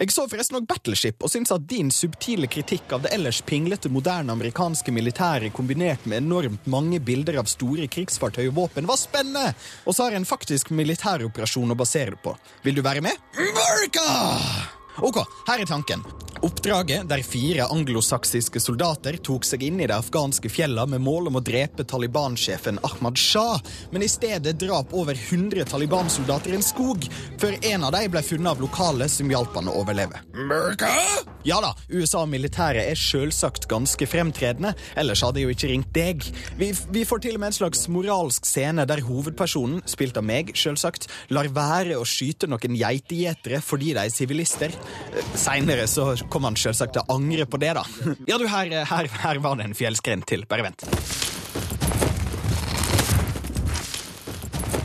Jeg så forresten òg Battleship og syns at din subtile kritikk av det ellers pinglete, moderne amerikanske militæret kombinert med enormt mange bilder av store krigsfartøy og våpen var spennende! Og så har jeg en faktisk militæroperasjon å basere det på. Vil du være med? America! Ok, her er tanken. Oppdraget der fire anglosaksiske soldater tok seg inn i de afghanske fjellene med mål om å drepe Taliban-sjefen Ahmad Shah, men i stedet drap over 100 Taliban-soldater i en skog, før en av dem ble funnet av lokale som hjalp han å overleve. America? Ja da, USA og militæret er selvsagt ganske fremtredende, ellers hadde jeg jo ikke ringt deg. Vi, vi får til og med en slags moralsk scene der hovedpersonen, spilt av meg, selvsagt, lar være å skyte noen geitegjetere fordi de er sivilister. Seinere så kom han selvsagt til å angre på det, da. Ja, du, her, her, her var det en fjellskrent til. Bare vent.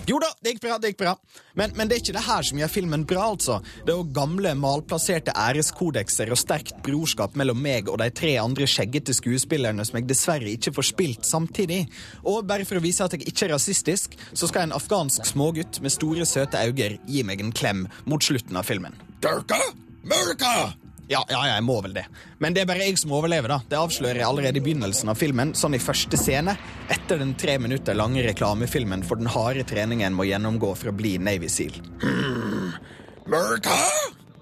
Jo da, det gikk bra, det gikk bra. Men, men det er ikke det her som gjør filmen bra, altså. Det er jo gamle, malplasserte æreskodekser og sterkt brorskap mellom meg og de tre andre skjeggete skuespillerne som jeg dessverre ikke får spilt samtidig. Og bare for å vise at jeg ikke er rasistisk, så skal en afghansk smågutt med store, søte øyne gi meg en klem mot slutten av filmen. Durka? Murka! Ja, ja, jeg må vel det. Men det er bare jeg som overlever, da. Det avslører jeg allerede i begynnelsen av filmen, sånn i første scene, etter den tre minutter lange reklamefilmen for den harde treningen må gjennomgå for å bli Navy Seal. Hmm. Murka?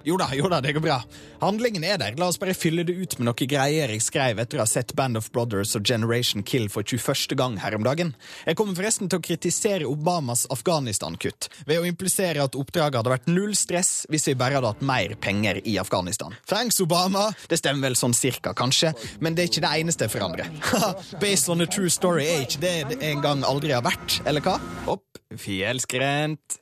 Jo da, jo da, det går bra. Handlingen er der. La oss bare fylle det ut med noe greier jeg skrev etter å ha sett Band of Brothers og Generation Kill for 21. gang her om dagen. Jeg kommer forresten til å kritisere Obamas Afghanistan-kutt, ved å implisere at oppdraget hadde vært null stress hvis vi bare hadde hatt mer penger i Afghanistan. Thanks, Obama! Det stemmer vel sånn cirka, kanskje, men det er ikke det eneste for andre. Based on a true story er ikke det det en gang aldri har vært, eller hva? Opp, fjellskrent.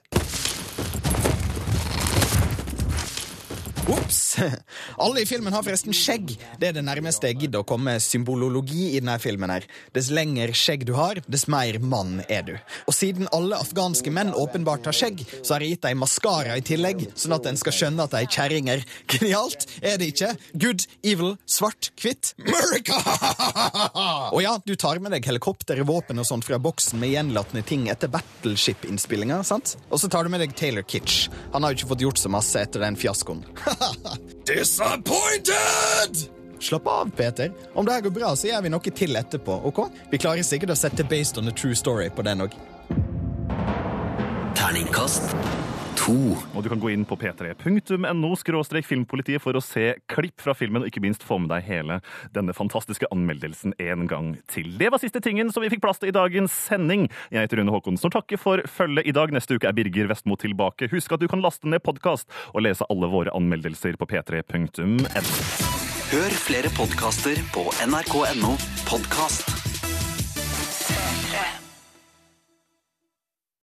Ops! Alle i filmen har forresten skjegg. Det er det nærmeste jeg gidder å komme symbolologi i denne filmen. her. Dess lenger skjegg du har, dess mer mann er du. Og siden alle afghanske menn åpenbart har skjegg, så har jeg gitt dem maskara i tillegg, sånn at en skal skjønne at de er kjerringer. Genialt, er det ikke? Good, evil, svart, hvitt. America! og ja, du tar med deg helikopter, våpen og sånt fra boksen med gjenlatne ting etter Battleship-innspillinga, sant? Og så tar du med deg Taylor Kitsch. Han har jo ikke fått gjort så masse etter den fiaskoen. Disappointed! Slapp av, Peter. Om det her går bra, så gjør vi noe til etterpå. ok? Vi klarer sikkert å sette based on a true story på den òg. Terningkast to. Og du kan gå inn på p3.no filmpolitiet for å se klipp fra filmen, og ikke minst få med deg hele denne fantastiske anmeldelsen en gang til. Det var siste tingen som vi fikk plass til i dagens sending. Jeg heter Rune Håkonsen og takker for følget i dag. Neste uke er Birger Vestmo tilbake. Husk at du kan laste ned podkast og lese alle våre anmeldelser på p3.no. Hør flere podkaster på nrk.no podkast.